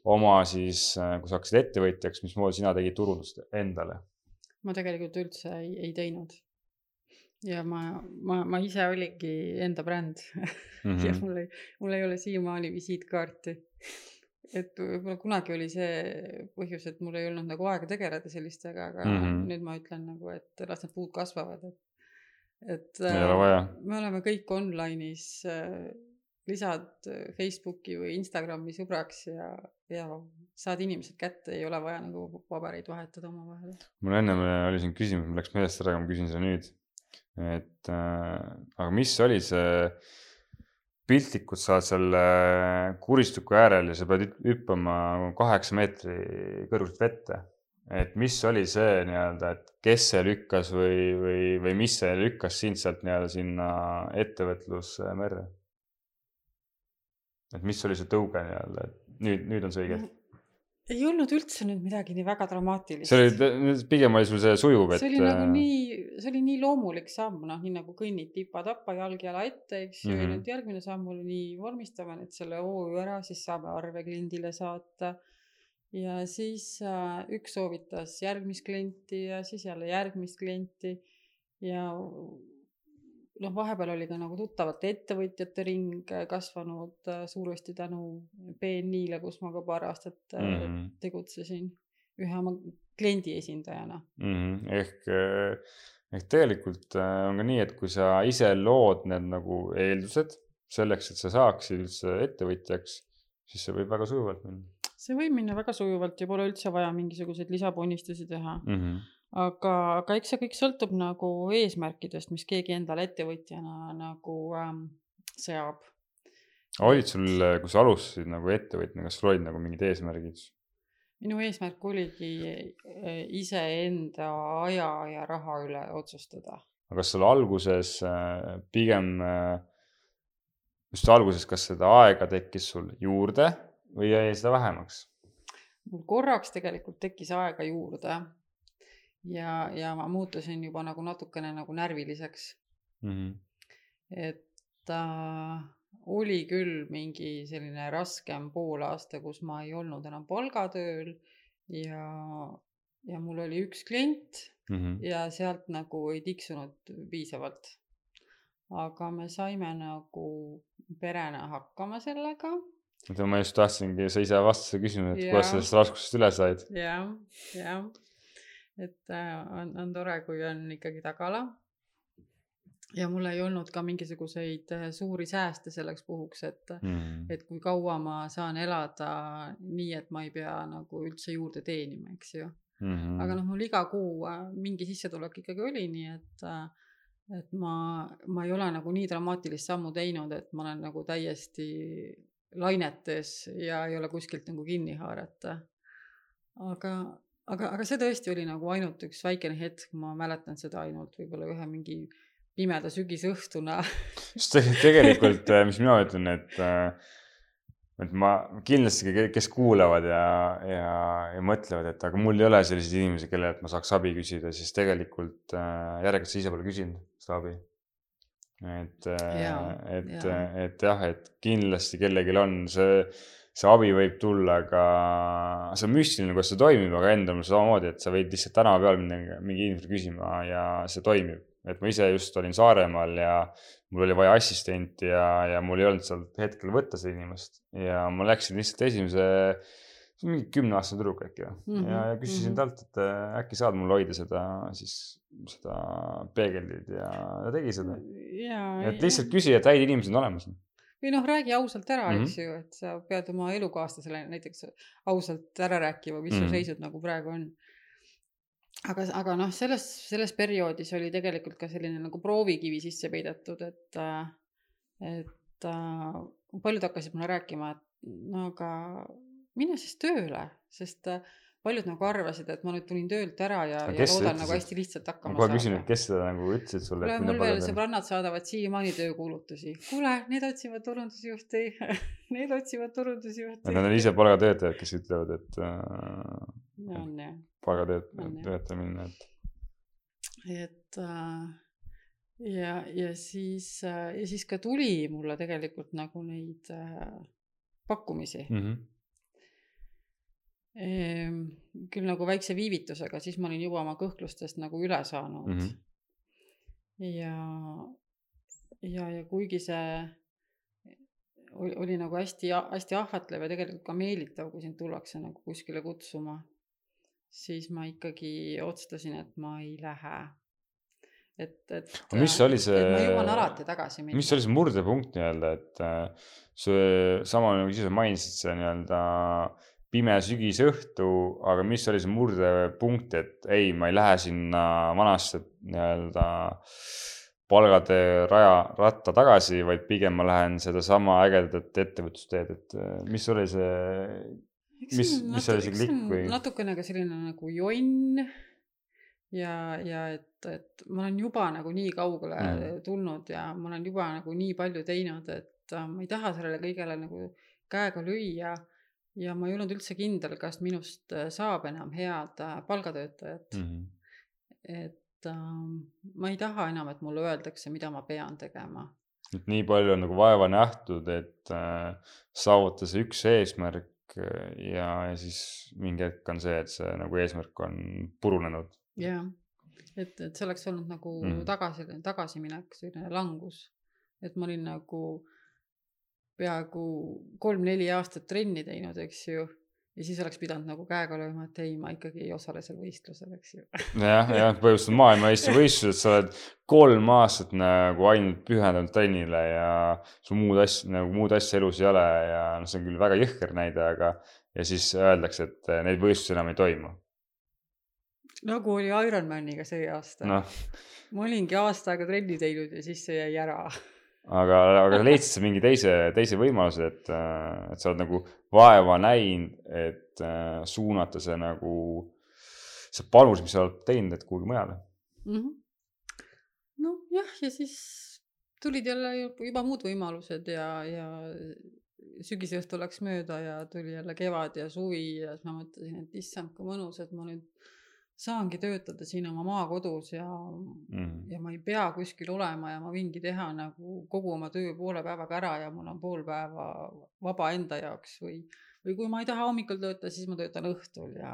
[SPEAKER 1] oma siis, äh, kui sa hakkasid ettevõtjaks, mismoodi sina tegid turundust endale?
[SPEAKER 2] ma tegelikult üldse ei, ei teinud. ja ma, ma, ma ise olingi enda bränd mm [laughs] -hmm. ja mul ei, mul ei ole siiamaani visiitkaarti. Et võib-olla kunagi oli see põhjus, et mul ei olnud nagu aega tegeleda sellistega, aga mm -hmm. nüüd ma ütlen nagu, et las need puud kasvavad, et et
[SPEAKER 1] ole vaja.
[SPEAKER 2] me oleme kõik online'is äh, lisad äh, Facebooki või Instagrami sõbraks ja, ja saad inimesed kätte, ei ole vaja nagu pabereid vahetada omavahel.
[SPEAKER 1] mul ennem oli siin küsimus, mul läks meelest ära, aga ma küsin seda nüüd. et äh, aga mis oli see, piltlikult sa oled seal kuristiku äärel ja sa pead hüppama kaheksa meetri kõrguselt vette. et mis oli see nii-öelda, et kes see lükkas või, või, või mis see lükkas sind sealt nii-öelda sinna ettevõtlusmerre? et mis oli see tõuge nii-öelda, et nüüd, nüüd on see õige hetk?
[SPEAKER 2] Ei olnud üldse nüüd midagi nii väga dramaatilist.
[SPEAKER 1] see oli, pigem oli sul see sujuv, et.
[SPEAKER 2] see oli nagu nii, see oli nii loomulik samm, noh, nii nagu kõnnid tipa-tapa, jalg jala ette, eks ju mm, -hmm. ja
[SPEAKER 1] Mhm.
[SPEAKER 2] nüüd järgmine samm oli nii, vormistame nüüd selle OÜ ära, siis saame arve kliendile saata. ja siis äh, üks soovitas järgmist klienti ja siis jälle järgmist klienti ja noh, vahepeal oli ka nagu tuttavate ettevõtjate ring äh, kasvanud äh, suuresti tänu BNI-le, kus ma ka paar aastat äh,
[SPEAKER 1] Mhm.
[SPEAKER 2] tegutsesin ühe oma kliendi esindajana.
[SPEAKER 1] Mhm, ehk, ehk tegelikult on ka nii, et kui sa ise lood need nagu eeldused selleks, et sa saaksid üldse ettevõtjaks, siis see võib väga sujuvalt minna
[SPEAKER 2] see võib minna väga sujuvalt ja pole üldse vaja mingisuguseid lisaponnistusi teha
[SPEAKER 1] mm. -hmm.
[SPEAKER 2] Aga, aga eks see kõik sõltub nagu eesmärkidest, mis keegi endale ettevõtjana nagu ähm, seab.
[SPEAKER 1] olid sul, kui sa alustasid nagu ettevõtjana, kas sul olid nagu mingid eesmärgid?
[SPEAKER 2] minu eesmärk oligi äh, iseenda aja ja raha üle otsustada.
[SPEAKER 1] aga kas sul alguses äh, pigem, just alguses, kas seda aega tekkis sul juurde või jäi seda vähemaks?
[SPEAKER 2] mul korraks tegelikult tekkis aega juurde ja, ja ma muutusin juba nagu natukene nagu närviliseks
[SPEAKER 1] mm. -hmm.
[SPEAKER 2] et äh, oli küll mingi selline raskem poolaasta, kus ma ei olnud enam palgatööl ja, ja mul oli üks klient
[SPEAKER 1] mm -hmm.
[SPEAKER 2] ja sealt nagu ei tiksunud piisavalt. aga me saime nagu perena hakkama sellega.
[SPEAKER 1] oota, ma just tahtsingi, sa ise vastasid küsimusele, et kuidas sellest raskusest üle said.
[SPEAKER 2] jah, jah, et äh, on, on tore, kui on ikkagi tagala. ja mul ei olnud ka mingisuguseid äh, suuri sääste selleks puhuks, et
[SPEAKER 1] Mm
[SPEAKER 2] et kui kaua ma saan elada nii, et ma ei pea nagu üldse juurde teenima, eks ju.
[SPEAKER 1] Mm -hmm.
[SPEAKER 2] aga noh, mul iga kuu äh, mingi sissetulek ikkagi oli, nii et, et ma, ma ei ole nagu nii dramaatilist sammu teinud, et ma olen nagu täiesti lainetes ja ei ole kuskilt nagu kinni haarata. aga, aga, aga see tõesti oli nagu ainult üks väikene hetk, ma mäletan seda ainult võib-olla ühe mingi pimeda sügisõhtuna
[SPEAKER 1] sest te- tegelikult, äh, mis mina ütlen, et, äh, et ma kindlasti, ke- kes kuulavad ja, ja, ja mõtlevad, et aga mul ei ole selliseid inimesi, kellelt ma saaks abi küsida, siis tegelikult äh, järelikult sa ise pole küsinud seda abi. et,
[SPEAKER 2] Jaa,
[SPEAKER 1] et, et jah, et kindlasti kellelgi on see, see abi võib tulla ka, see on müstiline, kuidas see toimib, aga endal on samamoodi, et sa võid lihtsalt tänava peal minna mingi inimesele küsima ja see toimib et ma ise just olin Saaremaal ja mul oli vaja assistenti ja, ja mul ei olnud seal hetkel võtta seda inimest ja ma läksin lihtsalt esimese, mingi kümneaastane tüdruk äkki või mm -hmm, ja, ja küsisin mm. -hmm. talt, et äh, äkki saad mul hoida seda siis, seda peegeldit ja ta tegi seda. et lihtsalt küsi, et häid inimesi on olemas.
[SPEAKER 2] Või noh, räägi ausalt ära mm,
[SPEAKER 1] Mhm.
[SPEAKER 2] -hmm. eks ju, et sa pead oma elukaaslasele näiteks ausalt ära rääkima, mis mm
[SPEAKER 1] Mhm.
[SPEAKER 2] -hmm. su seisud nagu praegu on. aga, aga noh, selles, selles perioodis oli tegelikult ka selline nagu proovikivi sisse peidetud, et, et äh, paljud hakkasid mulle rääkima, et no aga mine siis tööle, sest äh, paljud nagu arvasid, et ma nüüd tulin töölt ära ja, ja loodan
[SPEAKER 1] ütles,
[SPEAKER 2] nagu hästi lihtsalt
[SPEAKER 1] ma
[SPEAKER 2] hakkama
[SPEAKER 1] kohe
[SPEAKER 2] saada.
[SPEAKER 1] küsin, et kes seda nagu ütlesid sulle?
[SPEAKER 2] kuule, mul veel sõbrannad saadavad siiamaani töökuulutusi. kuule, need otsivad turundusjuhti [laughs] need otsivad turundusjuhti.
[SPEAKER 1] nad on ise palgatöötajad, kes ütlevad, et äh,
[SPEAKER 2] on jah,
[SPEAKER 1] minna, et
[SPEAKER 2] et äh, ja, ja siis äh, ja siis ka tuli mulle tegelikult nagu neid äh, pakkumisi
[SPEAKER 1] mm. -hmm.
[SPEAKER 2] Ehm, küll nagu väikse viivitusega, siis ma olin juba oma kõhklustest nagu üle saanud
[SPEAKER 1] Mhm.
[SPEAKER 2] ja, ja, ja kuigi see oli, oli nagu hästi, hästi ahvatlev ja tegelikult ka meelitav, kui sind tullakse nagu kuskile kutsuma, siis ma ikkagi otsustasin, et ma ei lähe. et, et.
[SPEAKER 1] Mis oli see-
[SPEAKER 2] ma jõuan alati tagasi minna.
[SPEAKER 1] mis oli see murdepunkt nii-öelda, et äh, see sama nagu ise mainisid, see nii-öelda pime sügisõhtu, aga mis oli see murdepunkt, et ei, ma ei lähe sinna vanasse nii-öelda palgatöö raja, ratta tagasi, vaid pigem ma lähen sedasama ägedat ettevõtlusteed, et äh, mis oli see, mis- mis oli see klikk või?
[SPEAKER 2] natukene ka selline nagu jonn ja, ja et, et ma olen juba nagu nii kaugele
[SPEAKER 1] mm.
[SPEAKER 2] tulnud ja ma olen juba nagu nii palju teinud, et äh, ma ei taha sellele kõigele nagu käega lüüa. Ja ma ei olnud üldse kindel, kas minust äh, saab enam head äh, palgatöötajat
[SPEAKER 1] mm. -hmm.
[SPEAKER 2] et ähm, ma ei taha enam, et mulle öeldakse, mida ma pean tegema.
[SPEAKER 1] et nii palju on nagu vaeva nähtud, et äh, saavutada see üks eesmärk äh, ja, ja siis mingi hetk on see, et see nagu eesmärk on purunenud.
[SPEAKER 2] jah, et, et see oleks olnud nagu mm. tagasi, tagasiminek, selline langus. et ma olin nagu peaaegu kolm-neli aastat trenni teinud, eks ju. ja siis oleks pidanud nagu käega lööma, et ei, ma ikkagi ei osale seal võistlusel, eks ju. [laughs]
[SPEAKER 1] jah, jah, põhimõtteliselt maailmameistrivõistlused, sa oled kolm aastat nagu ainult pühendunud trennile ja sul muud asja, nagu muud asja elus ei ole ja noh, see on küll väga jõhker näide, aga ja siis öeldakse, et eh, neid võistlusi enam ei toimu.
[SPEAKER 2] nagu oli Ironmaniga see aasta no.. ma olingi aasta aega trenni teinud ja siis see jäi ära
[SPEAKER 1] aga, aga leidsid sa mingi teise, teise võimaluse, et, äh, et sa oled nagu vaeva näinud, et äh, suunata see nagu, see panus, mis sa oled teinud, et kuhugi mujale
[SPEAKER 2] mm -hmm. nojah, ja siis tulid jälle juba muud võimalused ja, ja sügisõhtu läks mööda ja tuli jälle kevad ja suvi ja siis ma mõtlesin, et issand, kui mõnus, et ma nüüd saangi töötada siin oma maakodus ja
[SPEAKER 1] mm. -hmm.
[SPEAKER 2] ja ma ei pea kuskil olema ja ma võingi teha nagu kogu oma töö poole päevaga ära ja mul on pool päeva vaba enda jaoks või, või kui ma ei taha hommikul töötada, siis ma töötan õhtul ja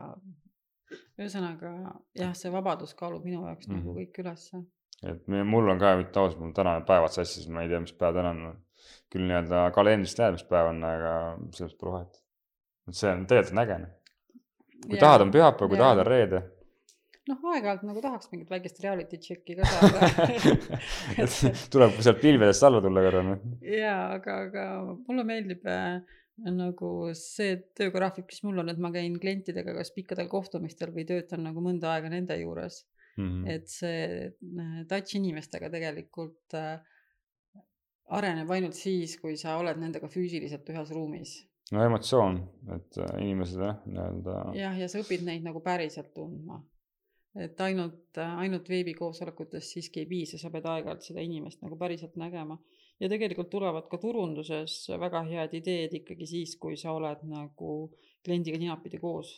[SPEAKER 2] ühesõnaga jah, see vabadus kaalub minu jaoks mm -hmm. nagu kõik ülesse.
[SPEAKER 1] et mul on ka, ausalt, mul tänane päevad sassis, ma ei tea, mis päev täna on. küll nii-öelda kalendrist näed, mis päev on, aga sellest pole vahet. et see on tegelikult on äge. noh. kui ja, tahad, on pühapäev, kui ja. tahad, on reede
[SPEAKER 2] noh, aeg-ajalt nagu tahaks mingit väikest reality check'i ka saada [laughs]
[SPEAKER 1] tuleb sealt pilvedest alla tulla korra noh.
[SPEAKER 2] jaa, aga, aga mulle meeldib äh, nagu see töögraafik, mis mul on, et ma käin klientidega kas pikkadel kohtumistel või töötan nagu mõnda aega nende juures
[SPEAKER 1] mm.
[SPEAKER 2] -hmm.
[SPEAKER 1] -hmm.
[SPEAKER 2] et see äh, touch inimestega tegelikult äh, areneb ainult siis, kui sa oled nendega füüsiliselt ühes ruumis.
[SPEAKER 1] no emotsioon, et äh, inimesed jah, nii-öelda.
[SPEAKER 2] jah, ja sa õpid neid nagu päriselt tundma. Et ainult, ainult veebikoosolekutest siiski ei piisa, sa pead aeg-ajalt seda inimest nagu päriselt nägema. ja tegelikult tulevad ka turunduses väga head ideed ikkagi siis, kui sa oled nagu kliendiga ninapidi koos.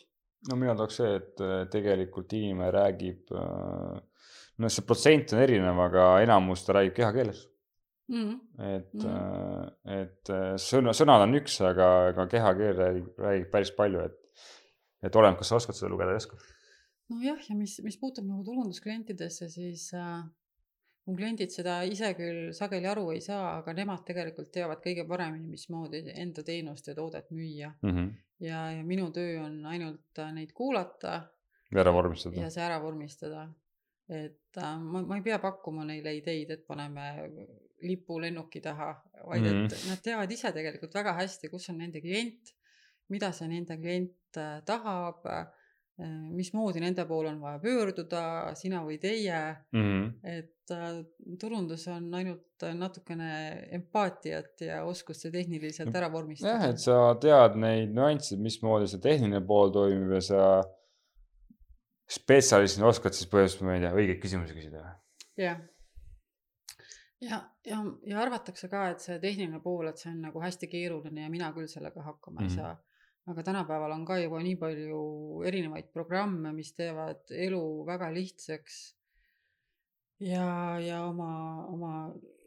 [SPEAKER 1] no mina tooks see, et äh, tegelikult inimene räägib, noh, see protsent on erinev, aga enamus ta räägib kehakeeles
[SPEAKER 2] mm. -hmm.
[SPEAKER 1] et mm, -hmm. et sõna, sõnad on üks, aga, aga kehakeel räägib, räägib päris palju, et, et oleneb, kas sa oskad seda lugeda või ei oska.
[SPEAKER 2] Nojah, ja mis, mis puutub nagu turundusklientidesse, siis äh, mu kliendid seda ise küll sageli aru ei saa, aga nemad tegelikult teavad kõige paremini, mismoodi enda teenust ja toodet müüa
[SPEAKER 1] mm. -hmm.
[SPEAKER 2] ja, ja minu töö on ainult neid kuulata.
[SPEAKER 1] ja ära vormistada.
[SPEAKER 2] ja see ära vormistada. et äh, ma, ma ei pea pakkuma neile ideid, et paneme lipu lennuki taha, vaid mm -hmm. et nad teavad ise tegelikult väga hästi, kus on nende klient, mida see nende klient äh, tahab äh, mismoodi nende poole on vaja pöörduda, sina või teie
[SPEAKER 1] mm. -hmm.
[SPEAKER 2] et äh, turundus on ainult natukene empaatiat ja oskust see tehniliselt ära vormistada.
[SPEAKER 1] jah, et sa tead neid nüansse, mismoodi see tehniline pool toimib ja sa spetsialistina oskad siis põhimõtteliselt, ma ei tea, õigeid küsimusi küsida.
[SPEAKER 2] jah. ja, ja, ja arvatakse ka, et see tehniline pool, et see on nagu hästi keeruline ja mina küll sellega hakkama mm -hmm. ei saa aga tänapäeval on ka juba nii palju erinevaid programme, mis teevad elu väga lihtsaks. ja, ja oma, oma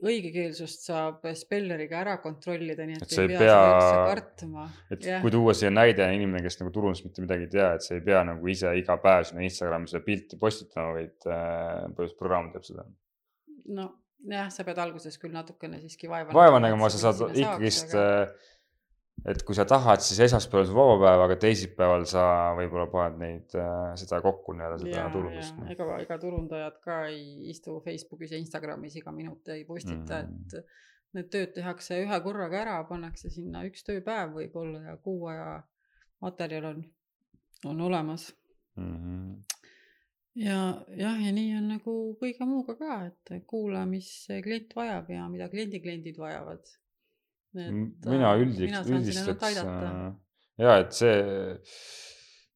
[SPEAKER 2] õigekeelsust saab spelleriga ära kontrollida, nii et,
[SPEAKER 1] et ei pea,
[SPEAKER 2] pea kartma.
[SPEAKER 1] et ja. kui tuua siia näide inimene, kes nagu turundust mitte midagi ei tea, et sa ei pea nagu ise iga päev sinna Instagrami seda pilti postitama, vaid äh, põhimõtteliselt programm teeb seda.
[SPEAKER 2] nojah, sa pead alguses küll natukene siiski vaeva
[SPEAKER 1] vaeva nägema, sa saad ikkagist aga äh, et kui sa tahad, siis esmaspäeval sul vaba päev, aga teisipäeval sa võib-olla paned neid äh,, seda kokku nii-öelda, seda turundust.
[SPEAKER 2] ega, ega turundajad ka ei istu Facebookis ja Instagramis iga minut ei postita mm, -hmm. et need tööd tehakse ühe korraga ära, pannakse sinna üks tööpäev võib-olla ja kuu aja materjal on, on olemas
[SPEAKER 1] mm. -hmm.
[SPEAKER 2] ja jah, ja nii on nagu kõige muuga ka, et kuula, mis klient vajab ja mida kliendi kliendid vajavad
[SPEAKER 1] Et, mina üldiks, üldistaks äh, ja et see,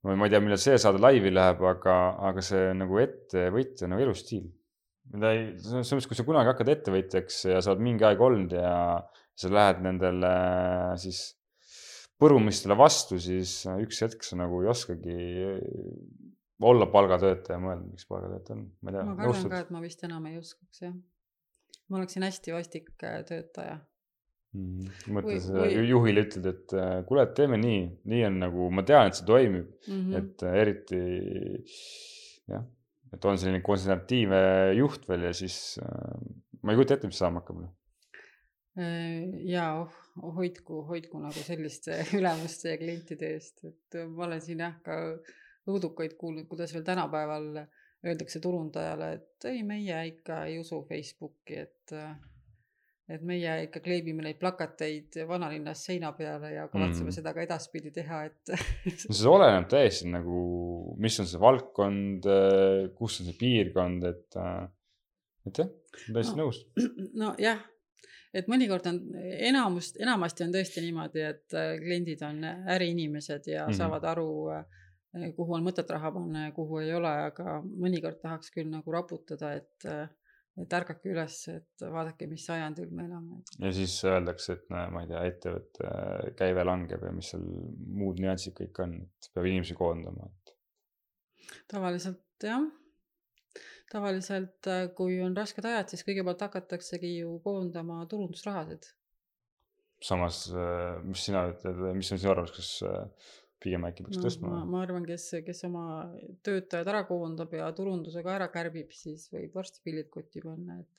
[SPEAKER 1] ma ei tea, millal see saade laivi läheb, aga, aga see nagu ettevõtja nagu elustiil. mida ei, selles mõttes, kui sa kunagi hakkad ettevõtjaks ja sa oled mingi aeg olnud ja sa lähed nendele siis põrumistele vastu, siis äh, üks hetk sa nagu ei oskagi olla palgatöötaja, mõelda, miks palgatöötaja on, ma ei tea
[SPEAKER 2] ma, kardan ka,? et ma vist enam ei oskaks jah. ma oleksin hästi vastik äh, töötaja.
[SPEAKER 1] Mõttes
[SPEAKER 2] Või-
[SPEAKER 1] juhile ütled, et äh, kuule, et teeme nii, nii on nagu, ma tean, et see toimib mm,
[SPEAKER 2] Mhm.
[SPEAKER 1] -hmm. et äh, eriti jah, et on selline konservatiivne juht veel ja siis äh, ma ei kujuta ette, mis saama hakkab.
[SPEAKER 2] ja oh, hoidku, hoidku nagu selliste [laughs] ülemuste ja klientide eest, et ma olen siin jah ka õudukaid kuulnud, kuidas veel tänapäeval öeldakse turundajale, et ei, meie ikka ei usu Facebooki, et et meie ikka kleebime neid plakateid vanalinnas seina peale ja kavatseme mm. seda ka edaspidi teha, et
[SPEAKER 1] no see oleneb täiesti nagu, mis on see valdkond, kus on see piirkond, et, et jah, täiesti
[SPEAKER 2] No.
[SPEAKER 1] nõus.
[SPEAKER 2] nojah, et mõnikord on enamust, enamasti on tõesti niimoodi, et äh, kliendid on äriinimesed ja mm saavad aru, kuhu on mõtet raha panna ja kuhu ei ole, aga mõnikord tahaks küll nagu raputada, et, et ärgake üles, et vaadake, mis sajandil me elame.
[SPEAKER 1] ja siis öeldakse, et no ma ei tea, ettevõtte käive langeb ja mis seal muud nüansid kõik on, et peab inimesi koondama, et
[SPEAKER 2] tavaliselt jah, tavaliselt äh, kui on rasked ajad, siis kõigepealt hakataksegi ju koondama turundusrahasid
[SPEAKER 1] samas, mis sina ütled, mis on sinu arvamus, kas äh, pigem äkki peaks
[SPEAKER 2] no,
[SPEAKER 1] tõstma
[SPEAKER 2] ma, ma arvan, kes, kes oma töötajad ära koondab ja turundusega ära kärbib, siis võib varsti pillid kotti panna, et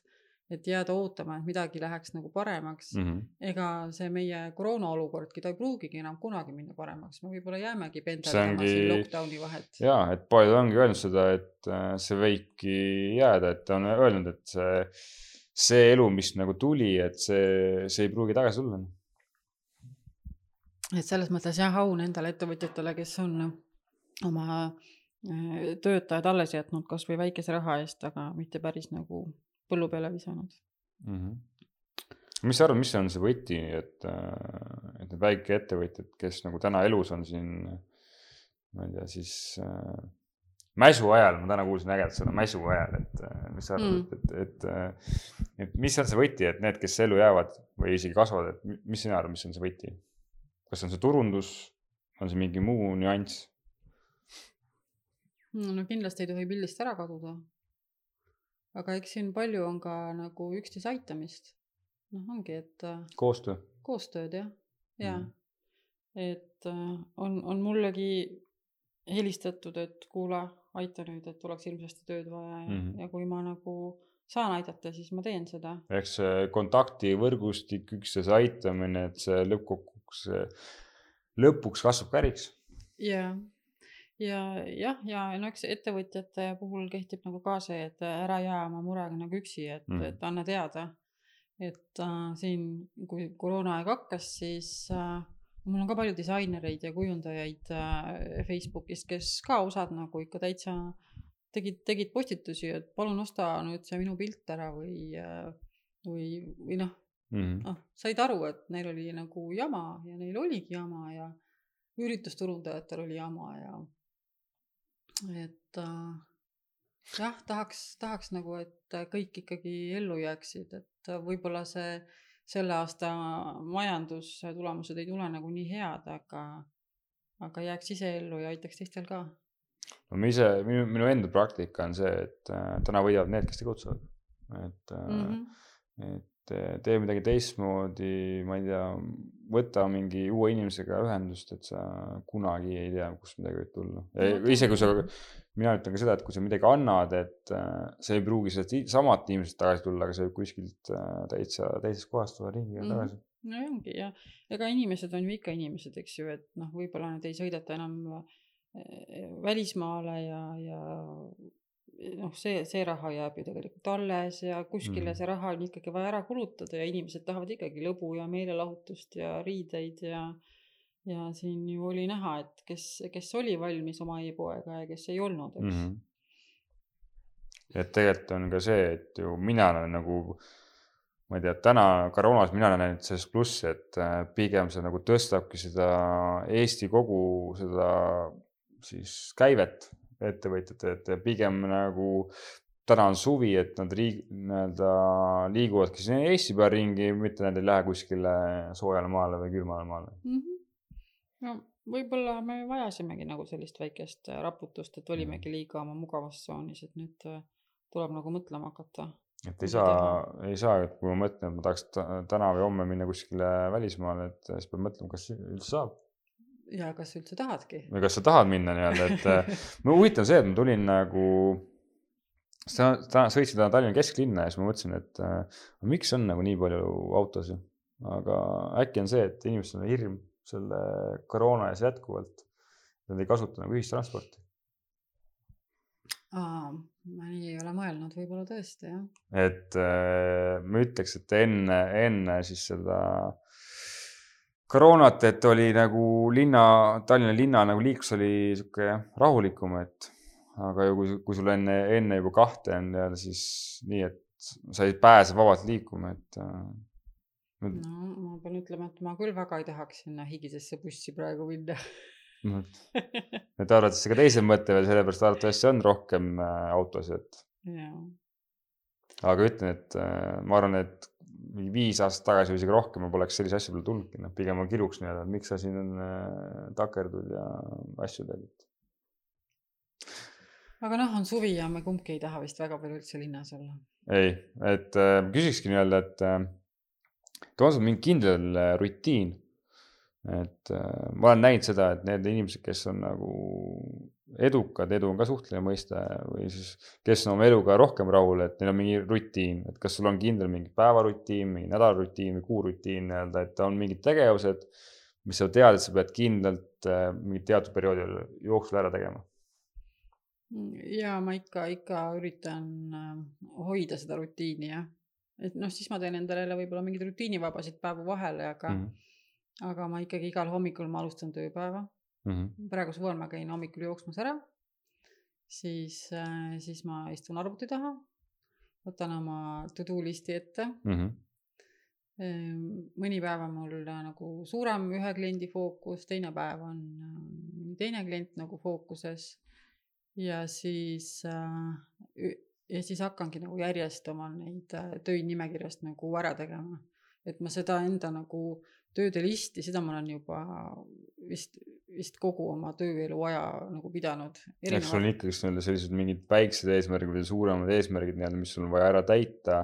[SPEAKER 2] et jääda ootama, et midagi läheks nagu paremaks mm..
[SPEAKER 1] mm? -hmm.
[SPEAKER 2] ega see meie koroona olukordki, ta ei pruugigi enam kunagi minna paremaks, me võib-olla jäämegi pendeldama
[SPEAKER 1] ongi-
[SPEAKER 2] siin lockdown'i vahet.
[SPEAKER 1] ja et paljud ongi öelnud seda, et äh, see võibki jääda, et on öelnud, et see, see elu, mis nagu tuli, et see, see ei pruugi tagasi tulla.
[SPEAKER 2] Et selles mõttes jah, au nendele ettevõtjatele, kes on oma äh, töötajad alles jätnud kasvõi väikese raha eest, aga mitte päris nagu põllu peale visanud.
[SPEAKER 1] mm. -hmm. mis sa arvad, mis on see võti, et, et need väikeettevõtjad, kes nagu täna elus on siin, ma ei tea, siis äh, mäsu ajal, ma täna kuulsin ägedat sõna mäsu ajal, et äh, mis sa arvad
[SPEAKER 2] Mm.
[SPEAKER 1] et, et, et, äh, et mis on see võti, et need, kes ellu jäävad või isegi kasvavad, et mi- mis sina arvad, mis on see võti? Kas on see turundus, on see mingi muu nüanss?
[SPEAKER 2] no kindlasti ei tohi pildist ära kaduda. aga eks siin palju on ka nagu üksteise aitamist. noh, ongi, et äh,
[SPEAKER 1] koostöö?
[SPEAKER 2] koostööd jah, ja
[SPEAKER 1] Mhm.
[SPEAKER 2] et äh, on, on mullegi helistatud, et kuule, aita nüüd, et oleks hirmsasti tööd vaja ja mm. -hmm. ja kui ma nagu saan aidata, siis ma teen seda.
[SPEAKER 1] ehk see kontaktivõrgustik, üksteise aitamine, et see lõppkokkuvõttes, lõpuks kasvab ka äriks.
[SPEAKER 2] ja, ja jah, ja no eks ettevõtjate puhul kehtib nagu ka see, et ära jää oma murega nagu üksi, et mm.,
[SPEAKER 1] Mhm.
[SPEAKER 2] et anna teada. et äh, siin, kui koroonaaeg hakkas, siis äh, mul on ka palju disainereid ja kujundajaid äh, Facebookis, kes ka osad nagu ikka täitsa tegid, tegid postitusi, et palun osta nüüd see minu pilt ära või äh, või, või noh,
[SPEAKER 1] Mm
[SPEAKER 2] noh, said aru, et neil oli nagu jama ja neil oligi jama ja üritusturundajatel oli jama ja et äh, jah, tahaks, tahaks nagu, et kõik ikkagi ellu jääksid, et võib-olla see selle aasta majandustulemused ei tule nagu nii head, aga aga jääks ise ellu ja aitaks teistel ka.
[SPEAKER 1] No ma ise, minu, minu enda praktika on see, et äh, täna võidavad need, kes tegutsevad. et äh, mm. -hmm. et äh, tee midagi teistmoodi, ma ei tea, võta mingi uue inimesega ühendust, et sa kunagi ei tea, kust midagi võib tulla.
[SPEAKER 2] No
[SPEAKER 1] isegi kui sa mina ütlen ka seda, et kui sa midagi annad, et äh, see ei pruugi sealt samalt inimeselt tagasi tulla, aga see võib kuskilt äh, täitsa teisest kohast tulla ringiga
[SPEAKER 2] Mhm.
[SPEAKER 1] tagasi.
[SPEAKER 2] no ongi ja ega inimesed on ju ikka inimesed, eks ju, et noh, võib-olla nad ei sõideta enam eh, välismaale ja, ja noh, see, see raha jääb ju tegelikult alles ja kuskile
[SPEAKER 1] Mhm.
[SPEAKER 2] see raha on ikkagi vaja ära kulutada ja inimesed tahavad ikkagi lõbu ja meelelahutust ja riideid ja ja siin ju oli näha, et kes, kes oli valmis oma e-poega ja kes ei olnud, eks mm.
[SPEAKER 1] Mhm. et tegelikult on ka see, et ju mina olen nagu, ma ei tea, täna koroonas mina näinud selles plussi, et äh, pigem see nagu tõstabki seda Eesti kogu seda siis käivet ettevõtjate, et pigem nagu täna on suvi, et nad riig-, nii-öelda liiguvadki siin Eesti peal ringi, mitte nad ei lähe kuskile soojale maale või külmale maale.
[SPEAKER 2] -hmm. no võib-olla me vajasimegi nagu sellist väikest äh, raputust, et olimegi liiga oma mugavustsoonis, et nüüd äh, tuleb nagu mõtlema hakata.
[SPEAKER 1] et ei saa, ei saa, et kui ma mõtlen, et ma tahaks ta- täna või homme minna kuskile välismaale, et siis peab mõtlema, kas üldse saab
[SPEAKER 2] ja kas üldse tahadki?
[SPEAKER 1] või kas sa tahad minna nii-öelda, et äh, [laughs] no huvitav on see, et ma tulin nagu. sa, täna sõitsin täna Tallinna kesklinna ja siis ma mõtlesin, et äh, miks on nagu nii palju autosid, aga äkki on see, et inimestel on hirm selle koroona ees jätkuvalt. Nad ei kasuta nagu ühistransporti,
[SPEAKER 2] aa, ma nii ei ole mõelnud, võib-olla tõesti jah.
[SPEAKER 1] et äh, ma ütleks, et enne, enne siis seda koroonat, et oli nagu linna, Tallinna linna nagu liiklus oli sihuke rahulikum, et aga ju kui, kui sul enne, enne juba kahte on nii-öelda siis nii, et sa ei pääse vabalt liikuma, et äh,
[SPEAKER 2] no ma pean ütlema, et ma küll väga ei tahaks sinna higisesse bussi praegu minna.
[SPEAKER 1] Noh, et [laughs] arvates ka teised mõtlevad, sellepärast arvatavasti on rohkem äh, autosid, aga ütlen, et äh, ma arvan, et viis aastat tagasi või isegi rohkem ma poleks sellise asja peale tulnudki, noh pigem ma kiruks nii-öelda, et miks sa siin äh, takerdud ja asju teed,
[SPEAKER 2] aga noh, on suvi ja me kumbki ei taha vist väga palju üldse linnas olla.
[SPEAKER 1] ei, et äh, küsikski nii-öelda, et äh, on sul mingi kindel äh, rutiin. Et äh, ma olen näinud seda, et need inimesed, kes on nagu edukad, edu on ka suhteline mõiste või siis, kes on oma eluga rohkem rahul, et neil on mingi rutiin, et kas sul on kindel mingi päevarutiin, mingi nädalarutiin või kuurutiin nii-öelda, et on mingid tegevused, mis sa tead, et sa pead kindlalt äh, mingi teatud perioodil jooksul ära tegema.
[SPEAKER 2] ja ma ikka, ikka üritan äh, hoida seda rutiini jah. et noh, siis ma teen endale jälle võib-olla mingeid rutiinivabasid päevu vahele, aga mm, -hmm. Aga ma ikkagi igal hommikul ma alustan tööpäeva.
[SPEAKER 1] mhm,
[SPEAKER 2] praegu suvel ma käin hommikul jooksmas ära. siis, siis ma istun arvuti taha, võtan oma to do list'i ette.
[SPEAKER 1] mhm,
[SPEAKER 2] mõni päev on mul äh, nagu suurem ühe kliendi fookus, teine päev on äh, teine klient nagu fookuses. ja siis äh, ja siis hakkangi nagu järjest omal neid äh, töid nimekirjast nagu ära tegema. et ma seda enda nagu tööde listi, seda ma olen juba vist, vist kogu oma tööelu aja nagu pidanud.
[SPEAKER 1] eks sul on ikkagist nii-öelda sellised mingid väiksed eesmärgid või suuremad eesmärgid nii-öelda, mis sul on vaja ära täita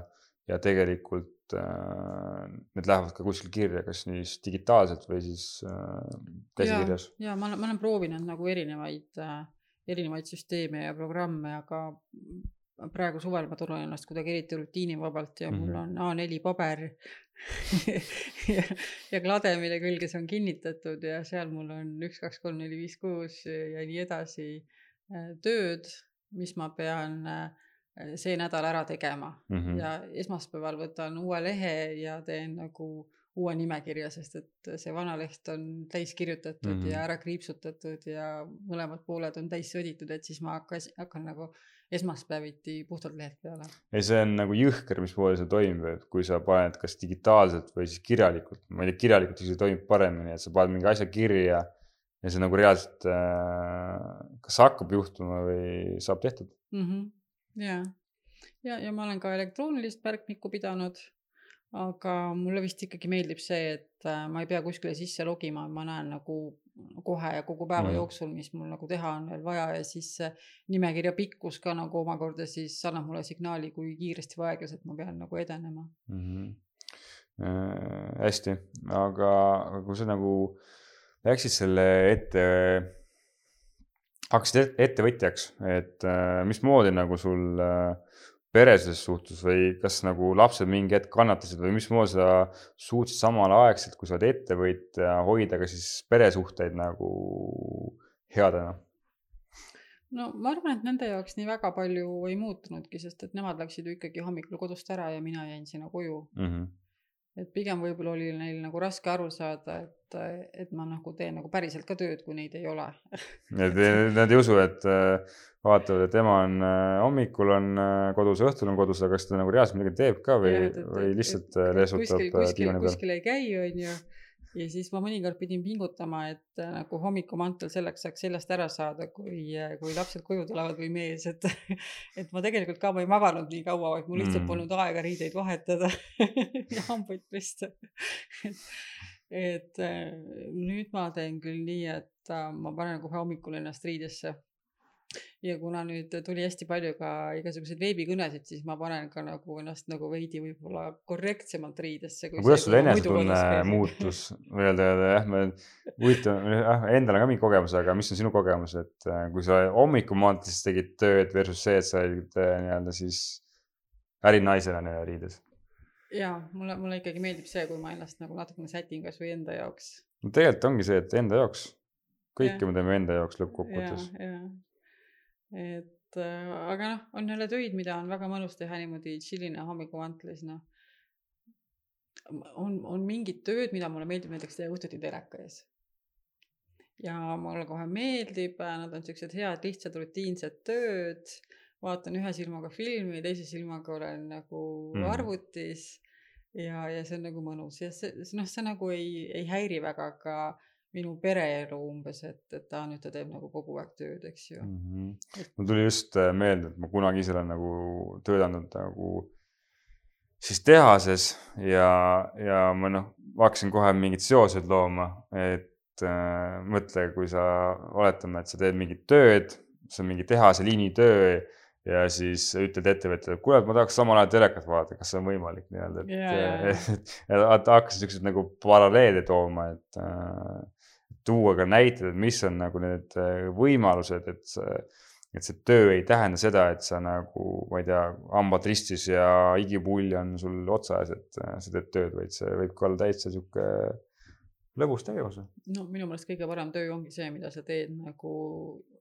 [SPEAKER 1] ja tegelikult äh, need lähevad ka kuskil kirja, kas siis digitaalselt või siis äh, käsikirjas.
[SPEAKER 2] ja ma olen, ma olen proovinud nagu erinevaid äh,, erinevaid süsteeme ja programme, aga praegu suvel ma tunnen ennast kuidagi eriti rutiinivabalt ja mm -hmm. mul on A4 paber [laughs] ja, ja klade, mille külge see on kinnitatud ja seal mul on üks, kaks, kolm, neli, viis, kuus ja nii edasi äh, tööd, mis ma pean äh, see nädal ära tegema mm
[SPEAKER 1] Mhm.
[SPEAKER 2] -hmm. ja esmaspäeval võtan uue lehe ja teen nagu uue nimekirja, sest et see vana leht on täis kirjutatud mm
[SPEAKER 1] Mhm.
[SPEAKER 2] -hmm. ja ära kriipsutatud ja mõlemad pooled on täis sõditud, et siis ma hakkas, hakkan nagu esmaspäeviti puhtalt lehelt peale.
[SPEAKER 1] ja see on nagu jõhker, mismoodi see toimib, et kui sa paned kas digitaalselt või siis kirjalikult, ma ei tea, kirjalikult isegi toimib paremini, et sa paned mingi asja kirja ja see nagu reaalselt äh, kas hakkab juhtuma või saab tehtud.
[SPEAKER 2] mm. -hmm. ja, ja, ja ma olen ka elektroonilist märkmikku pidanud, aga mulle vist ikkagi meeldib see, et äh, ma ei pea kuskile sisse logima, ma näen nagu kohe ja kogu päeva mm. jooksul, mis mul nagu teha on veel vaja ja siis nimekirja pikkus ka nagu omakorda siis annab mulle signaali, kui kiiresti või aeglaselt ma pean nagu edenema
[SPEAKER 1] mm. -hmm. Äh, hästi, aga, kui sa nagu läksid selle ette, hakkasid et- ettevõtjaks, et äh, mismoodi nagu sul äh, pere selles suhtes või kas nagu lapsed mingi hetk kannatasid või mismoodi sa suutsid samalaegselt, kui sa oled ettevõtja, hoida ka siis peresuhteid nagu headena?
[SPEAKER 2] no ma arvan, et nende jaoks nii väga palju ei muutunudki, sest et nemad läksid ju ikkagi hommikul kodust ära ja mina jäin sinna koju
[SPEAKER 1] mm. -hmm.
[SPEAKER 2] et pigem võib-olla oli neil nagu raske aru saada, et, et ma nagu teen nagu päriselt ka tööd, kui neid ei ole [laughs]
[SPEAKER 1] et nad ei usu, et äh, vaatavad, et ema on äh, hommikul on äh, kodus, õhtul on kodus, aga kas ta nagu reaalselt midagi teeb ka või, või lihtsalt leesutab diivani peal?
[SPEAKER 2] kuskil ei käi, onju. ja siis ma mõnikord pidin pingutama, et nagu hommikumantel selleks saaks seljast ära saada, kui, kui lapsed koju tulevad või mees, et, [laughs] et ma tegelikult ka, ma ei maganud nii kaua, vaid mul lihtsalt
[SPEAKER 1] Mm.
[SPEAKER 2] polnud aega riideid vahetada [laughs] ja hambaid pesta et äh, nüüd ma teen küll nii, et äh, ma panen kohe hommikul ennast riidesse ja kuna nüüd tuli hästi palju ka igasuguseid veebikõnesid, siis ma panen ka nagu ennast nagu veidi võib-olla korrektsemalt riidesse.
[SPEAKER 1] kuidas sul enesetunne muutus või öelda, jah, me huvitav, jah, endal on ka mingi kogemus, aga mis on sinu kogemus, et äh, kui sa hommikumaantees tegid tööd versus see, et sa olid nii-öelda siis ärinaisena riides?
[SPEAKER 2] Ja mulle, mulle ikkagi meeldib see, kui ma ennast nagu natukene sätin kasvõi enda jaoks.
[SPEAKER 1] no tegelikult ongi see, et enda jaoks, kõike me teeme enda jaoks lõppkokkuvõttes.
[SPEAKER 2] ja, ja et äh, aga noh, on jälle töid, mida on väga mõnus teha niimoodi chill'ina hommikuvantlis, noh. on, on mingid tööd, mida mulle meeldib näiteks teha õhtuti teleka ees. ja mulle kohe meeldib, nad on siuksed head, lihtsad, rutiinsed tööd. Vaatan ühe silmaga filmi, teise silmaga olen nagu mm. arvutis ja, ja see on nagu mõnus ja see, noh, see nagu ei, ei häiri väga ka minu pereelu umbes, et, et ta nüüd ta teeb nagu kogu aeg tööd, eks ju mm.
[SPEAKER 1] -hmm. mul tuli just äh, meelde, et ma kunagi ise olen nagu töötanud nagu siis tehases ja, ja ma noh, hakkasin kohe mingeid seoseid looma, et äh, mõtle, kui sa, oletame, et sa teed mingit tööd, see on mingi tehase liinitöö ja siis ütled ettevõttele, et kuule, et ma tahaks samal ajal telekat vaadata, kas see on võimalik nii-öelda, et yeah., [laughs] et, et hakkasin siukseid nagu paralleele tooma, et äh, tuua ka näiteid, et mis on nagu need äh, võimalused, et et see töö ei tähenda seda, et sa nagu, ma ei tea, hambad ristis ja igipull on sul otsa ees, et äh, sa teed tööd, vaid see võib ka olla täitsa sihuke lõbus tegevus.
[SPEAKER 2] no minu meelest kõige parem töö ongi see, mida sa teed nagu,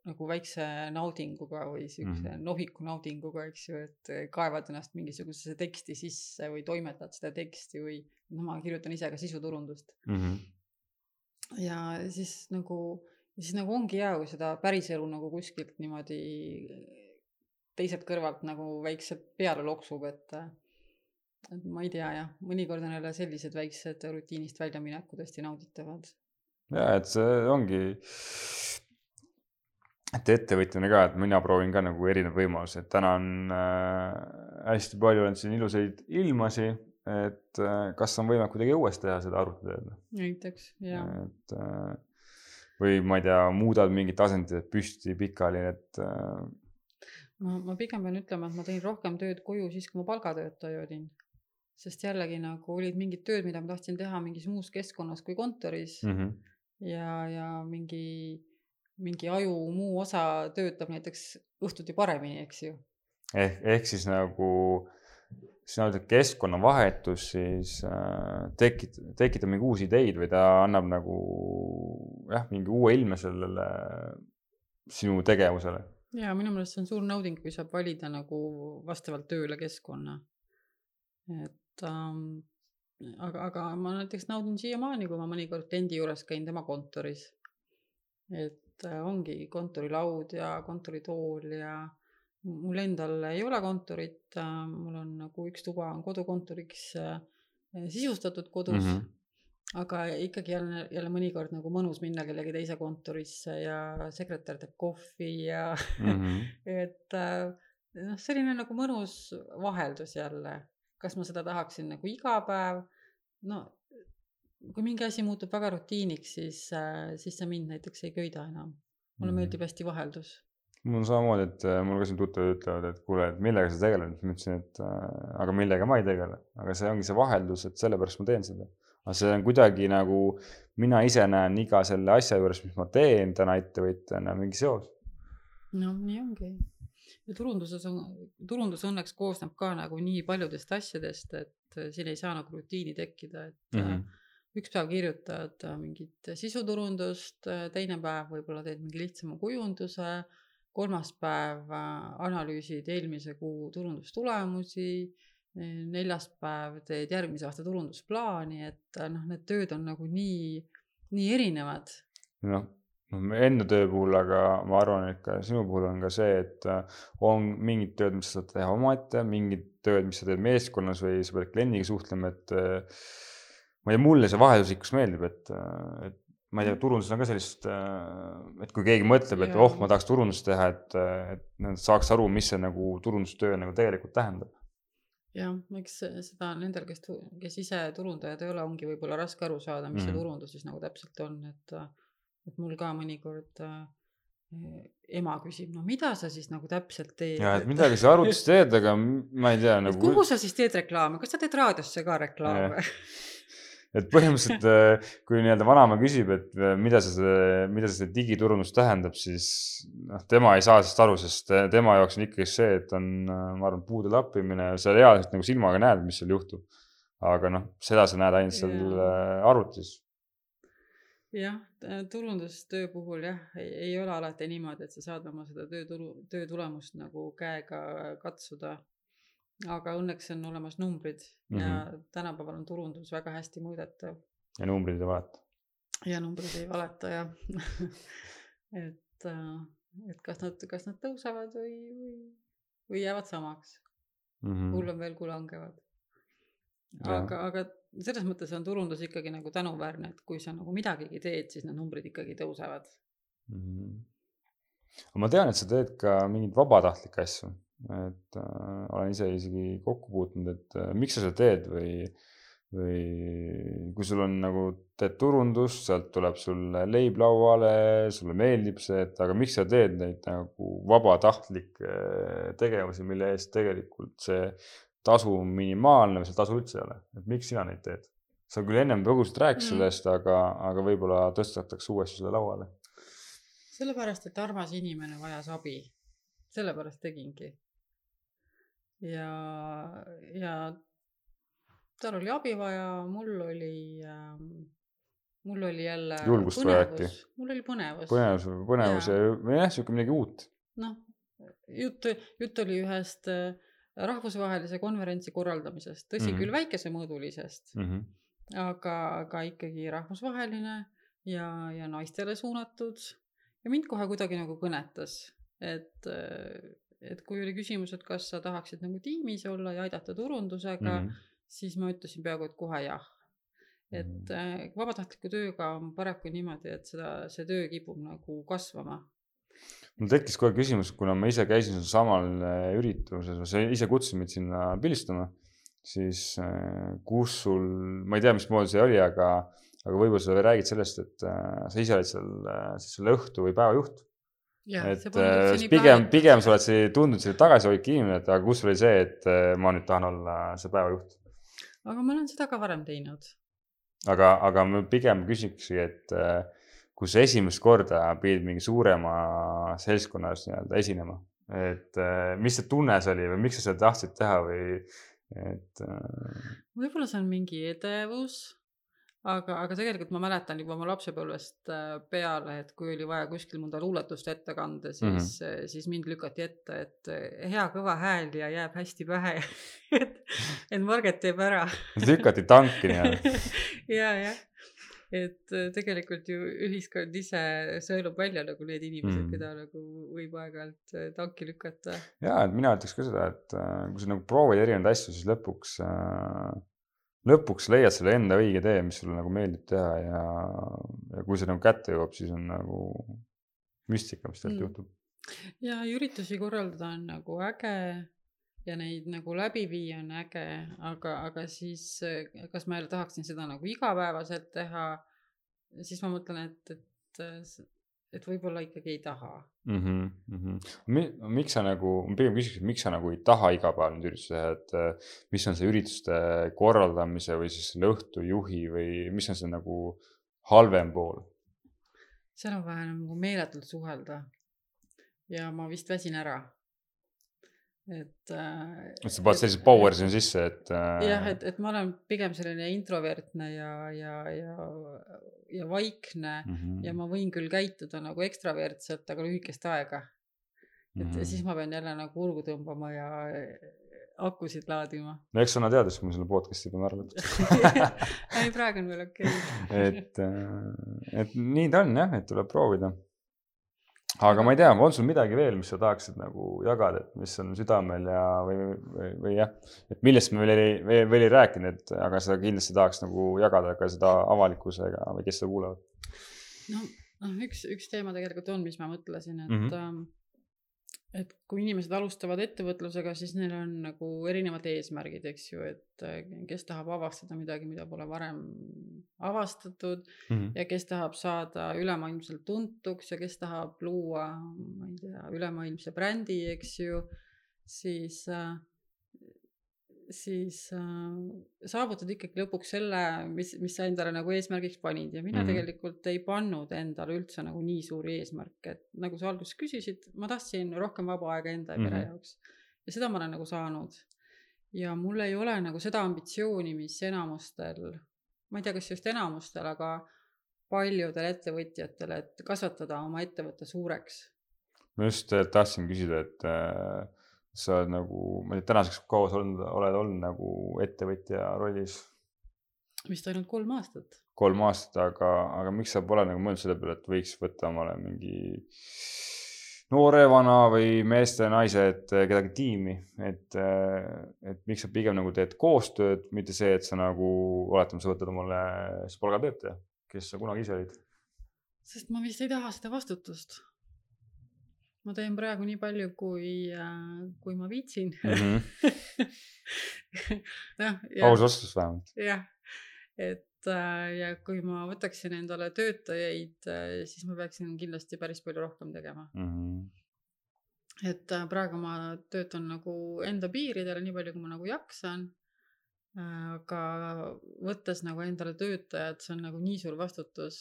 [SPEAKER 2] nagu väikse naudinguga või siukse mm -hmm. nohiku naudinguga, eks ju, et kaevad ennast mingisugusesse teksti sisse või toimetad seda teksti või noh, ma kirjutan ise ka sisuturundust mm. -hmm ja siis nagu, siis nagu ongi hea, kui seda päriselu nagu kuskilt niimoodi teiselt kõrvalt nagu väikselt peale loksub, et et ma ei tea jah, mõnikord on jälle sellised väiksed rutiinist väljaminekud hästi nauditavad.
[SPEAKER 1] ja et see ongi, et ettevõtjana ka, et mina proovin ka nagu erinevaid võimalusi, et täna on äh, hästi palju on siin ilusaid ilmasi et äh, kas on võimalik kuidagi uuesti teha seda arvutitööd.
[SPEAKER 2] näiteks, jaa.
[SPEAKER 1] et äh, või ma ei tea, muudad mingit asendit püsti pikali, et. Äh,
[SPEAKER 2] ma, ma pigem pean ütlema, et ma tegin rohkem tööd koju siis, kui ma palgatöötaja olin. sest jällegi nagu olid mingid tööd, mida ma tahtsin teha mingis muus keskkonnas kui kontoris mm. -hmm. ja, ja mingi, mingi aju muu osa töötab näiteks õhtuti paremini, eks ju.
[SPEAKER 1] ehk, ehk siis nagu sina ütled keskkonnavahetus, siis äh, tekitab, tekitab mingi uusi ideid või ta annab nagu jah, mingi uue ilme sellele sinu tegevusele.
[SPEAKER 2] ja minu meelest see on suur nauding, kui saab valida nagu vastavalt tööle keskkonna. et ähm, aga, aga ma näiteks naudin siiamaani, kui ma mõnikord kliendi juures käin tema kontoris. et ongi kontorilaud ja kontoritool ja mul endal ei ole kontorit, äh, mul on nagu üks tuba on kodukontoriks äh, sisustatud kodus mm. -hmm. aga ikkagi jälle, jälle mõnikord nagu mõnus minna kellegi teise kontorisse ja sekretär teeb kohvi ja mm -hmm. [laughs] et äh, noh, selline nagu mõnus vaheldus jälle. kas ma seda tahaksin nagu iga päev? no kui mingi asi muutub väga rutiiniks, siis, siis see mind näiteks ei köida enam. mulle mm -hmm. meeldib hästi vaheldus
[SPEAKER 1] mul on samamoodi, et äh, mul ka siin tuttavad ütlevad, et kuule, et millega sa tegeled, ma ütlesin, et äh, aga millega ma ei tegele, aga see ongi see vaheldus, et sellepärast ma teen seda. aga see on kuidagi nagu, mina ise näen iga selle asja juures, mis ma teen täna ettevõtjana, mingi seos.
[SPEAKER 2] no nii ongi. ja turunduses on, turundus õnneks koosneb ka nagu nii paljudest asjadest, et äh, siin ei saa nagu rutiini tekkida, et mm -hmm üks päev kirjutad mingit sisuturundust, teine päev võib-olla teed mingi lihtsama kujunduse kolmas päev äh, analüüsid eelmise kuu turundustulemusi, neljas päev teed järgmise aasta turundusplaani, et äh, noh, need tööd on nagu nii, nii erinevad.
[SPEAKER 1] noh, enda töö puhul, aga ma arvan, et ka sinu puhul on ka see, et äh, on mingid tööd, mis sa saad teha omaette, mingid tööd, mis sa teed meeskonnas või sa pead kliendiga suhtlema, et ma ei tea, mulle see vahelduslikkus meeldib, et, et ma ei tea, turunduses on ka sellist, et kui keegi mõtleb, et oh, ma tahaks turundust teha, et, et nad saaks aru, mis see nagu turundustöö nagu tegelikult tähendab.
[SPEAKER 2] jah, eks seda nendel, kes, kes ise turundajad ei ole, ongi võib-olla raske aru saada, mis mm -hmm. see turundus siis nagu täpselt on, et, et mul ka mõnikord äh, ema küsib, no mida sa siis nagu täpselt teed.
[SPEAKER 1] ja, et midagi sa arvutis [laughs] teed, aga ma ei tea nagu.
[SPEAKER 2] kuhu sa siis teed reklaame, kas sa teed raadiosse ka reklaame? [laughs]
[SPEAKER 1] et põhimõtteliselt, äh, kui nii-öelda vanaema küsib, et äh, mida see, mida see digiturundus tähendab, siis noh, tema ei saa sellest aru, sest tema jaoks on ikkagi see, et on, äh, ma arvan, puude lappimine, sa reaalselt nagu silmaga näed, mis seal juhtub. aga noh, seda sa näed ainult seal yeah. arvutis.
[SPEAKER 2] jah, turundustöö puhul jah, ei ole alati niimoodi, et sa saad oma seda töötulu, töö tulemust nagu käega katsuda aga õnneks on olemas numbrid mm -hmm. ja mhm. tänapäeval on turundus väga hästi mõõdetav.
[SPEAKER 1] ja numbrid ei valeta.
[SPEAKER 2] ja numbrid ei valeta jah [laughs] et, äh, et kas nad, kas nad tõusevad või, või, või jäävad samaks mm. -hmm. hullem veel, kui langevad. aga, aga selles mõttes on turundus ikkagi nagu tänuväärne, et kui sa nagu midagigi teed, siis need numbrid ikkagi tõusevad mm.
[SPEAKER 1] -hmm. ma tean, et sa teed ka mingeid vabatahtlikke asju et äh, olen ise isegi kokku puutunud, et äh, miks sa seda teed või, või kui sul on nagu, teed turundust, sealt tuleb sulle leib lauale, sulle meeldib see, et aga miks sa teed neid nagu vabatahtlikke tegevusi, mille eest tegelikult see tasu on minimaalne või seal tasu üldse ei ole, et miks sina neid teed? sa küll ennem põgusalt rääkisid mm. sellest, aga, aga võib-olla tõstetakse uuesti selle lauale.
[SPEAKER 2] sellepärast, et armas inimene vajas abi. sellepärast tegingi ja, ja tal oli abi vaja, mul oli äh,, mul oli jälle.
[SPEAKER 1] julgust vaja äkki.
[SPEAKER 2] mul oli põnevus.
[SPEAKER 1] põnevus, põnevus ja, ja jah, sihuke midagi uut.
[SPEAKER 2] noh, jutt, jutt oli ühest äh, rahvusvahelise konverentsi korraldamisest, tõsi mm -hmm. küll väikesemõõdulisest mm, -hmm. aga, aga ikkagi rahvusvaheline ja, ja naistele suunatud ja mind kohe kuidagi nagu kõnetas, et äh, et kui oli küsimus, et kas sa tahaksid nagu tiimis olla ja aidata turundusega mm, -hmm. siis ma ütlesin peaaegu et kohe jah. et mm -hmm. vabatahtliku tööga on paraku niimoodi, et seda, see töö kipub nagu kasvama.
[SPEAKER 1] mul tekkis kohe küsimus, kuna ma ise käisin samal äh, üritusel, sa ise kutsusid mind sinna pildistama, siis äh, kus sul, ma ei tea, mismoodi see oli, aga, aga võib-olla sa räägid sellest, et sa ise olid seal siis selle õhtu või päeva juht et äh, pigem, pigem sa oled see, tundnud selline tagasihoidlik inimene, et aga kus oli see, et äh, ma nüüd tahan olla see päevajuht?
[SPEAKER 2] aga ma olen seda ka varem teinud.
[SPEAKER 1] aga, aga ma pigem küsikski, et äh, kui sa esimest korda pidid mingi suurema seltskonnas nii-öelda esinema, et mis see tunne see oli või miks sa seda tahtsid teha või et?
[SPEAKER 2] võib-olla see on mingi edevus aga, aga tegelikult ma mäletan juba oma lapsepõlvest äh, peale, et kui oli vaja kuskil mõnda luuletust ette kanda, siis mm, -hmm. siis mind lükati ette, et äh, hea kõva hääl ja jääb hästi pähe. [laughs] Et, et Marget teeb ära. [laughs]
[SPEAKER 1] Lükati tanki nii-öelda. [laughs]
[SPEAKER 2] Ja, jah, et tegelikult ju ühiskond ise sõelub välja nagu need inimesed mm, keda nagu võib aeg-ajalt tanki lükata.
[SPEAKER 1] ja, et mina ütleks ka seda, et kui sa nagu proovid erinevaid asju, siis lõpuks äh, lõpuks leiad selle enda õige tee, mis sulle nagu meeldib teha ja, ja kui see nagu kätte jõuab, siis on nagu müstika, mis tegelikult mm. juhtub.
[SPEAKER 2] ja üritusi korraldada on nagu äge ja neid nagu läbi viia on äge, aga, aga siis kas ma tahaksin seda nagu igapäevaselt teha, siis ma mõtlen, et, et et võib-olla ikkagi ei taha
[SPEAKER 1] mm. -hmm, mm -hmm. miks sa nagu, ma pigem küsiks, et miks sa nagu ei taha iga päev neid üritusi teha, et äh, mis on see ürituste korraldamise või siis selle õhtujuhi või mis on see nagu halvem pool?
[SPEAKER 2] seal on vaja nagu meeletult suhelda. ja ma vist väsin ära et äh,.
[SPEAKER 1] et sa paned sellise power sinna sisse, et
[SPEAKER 2] äh.... jah, et, et ma olen pigem selline introvertne ja, ja, ja, ja vaikne mm -hmm. ja ma võin küll käituda nagu ekstravertselt, aga lühikest aega. et mm -hmm. siis ma pean jälle nagu urgu tõmbama ja akusid laadima.
[SPEAKER 1] no eks anna teada, siis ma selle podcast'i pean arvelt [laughs]
[SPEAKER 2] ei, praegu on veel okei
[SPEAKER 1] okay. [laughs] et, äh, et nii ta on jah, et tuleb proovida aga ma ei tea, on sul midagi veel, mis sa tahaksid nagu jagada, et mis on südamel ja, või, või, või jah, et millest me veel ei, veel ei rääkinud, et aga seda kindlasti tahaks nagu jagada ka seda avalikkusega või kes seda kuulavad.
[SPEAKER 2] no, noh, üks, üks teema tegelikult on, mis ma mõtlesin, et mm, -hmm. Et kui inimesed alustavad ettevõtlusega, siis neil on nagu erinevad eesmärgid, eks ju, et äh, kes tahab avastada midagi, mida pole varem avastatud mm -hmm. ja kes tahab saada ülemaailmselt tuntuks ja kes tahab luua, ma ei tea, ülemaailmse brändi, eks ju, siis äh, siis äh, saavutad ikkagi lõpuks selle, mis, mis sa endale nagu eesmärgiks panid ja mina mm -hmm. tegelikult ei pannud endale üldse nagu nii suuri eesmärke, et nagu sa alguses küsisid, ma tahtsin rohkem vaba aega enda ja mm -hmm. pere jaoks ja seda ma olen nagu saanud. ja mul ei ole nagu seda ambitsiooni, mis enamustel, ma ei tea, kas just enamustel, aga paljudel ettevõtjatel, et kasvatada oma ettevõtte suureks.
[SPEAKER 1] ma just eh, tahtsin küsida, et äh sa oled nagu, ma ei tea, tänaseks kaua sa olnud, oled olnud nagu ettevõtja rollis?
[SPEAKER 2] vist ainult kolm aastat.
[SPEAKER 1] kolm aastat, aga, aga miks sa pole nagu mõelnud selle peale, et võiks võtta omale mingi noore, vana või meeste, naise, et kedagi tiimi, et, et miks sa pigem nagu teed koostööd, mitte see, et sa nagu, oletame, sa võtad omale siis palgatöötaja, kes sa kunagi ise olid.
[SPEAKER 2] sest ma vist ei taha seda vastutust ma teen praegu nii palju, kui, äh, kui ma viitsin mm.
[SPEAKER 1] -hmm. noh, aus vastus vähemalt.
[SPEAKER 2] jah, et äh, ja kui ma võtaksin endale töötajaid, äh, siis ma peaksin kindlasti päris palju rohkem tegema mm. -hmm. et praegu ma töötan nagu enda piiridel nii palju, kui ma nagu jaksan. aga võttes nagu endale töötajad, see on nagu nii suur vastutus.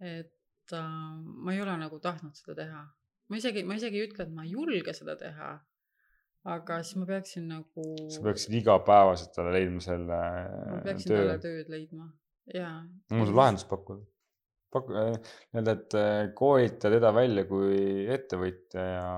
[SPEAKER 2] et et äh, ma ei ole nagu tahtnud seda teha. ma isegi, ma isegi ei ütle, et ma ei julge seda teha. aga siis ma peaksin nagu.
[SPEAKER 1] sa peaksid igapäevaselt talle leidma selle.
[SPEAKER 2] ma peaksin töö. talle tööd leidma, jaa.
[SPEAKER 1] mul on lahendus pakkuda. paku- äh,, nii-öelda, et äh, koolita teda välja kui ettevõtja ja,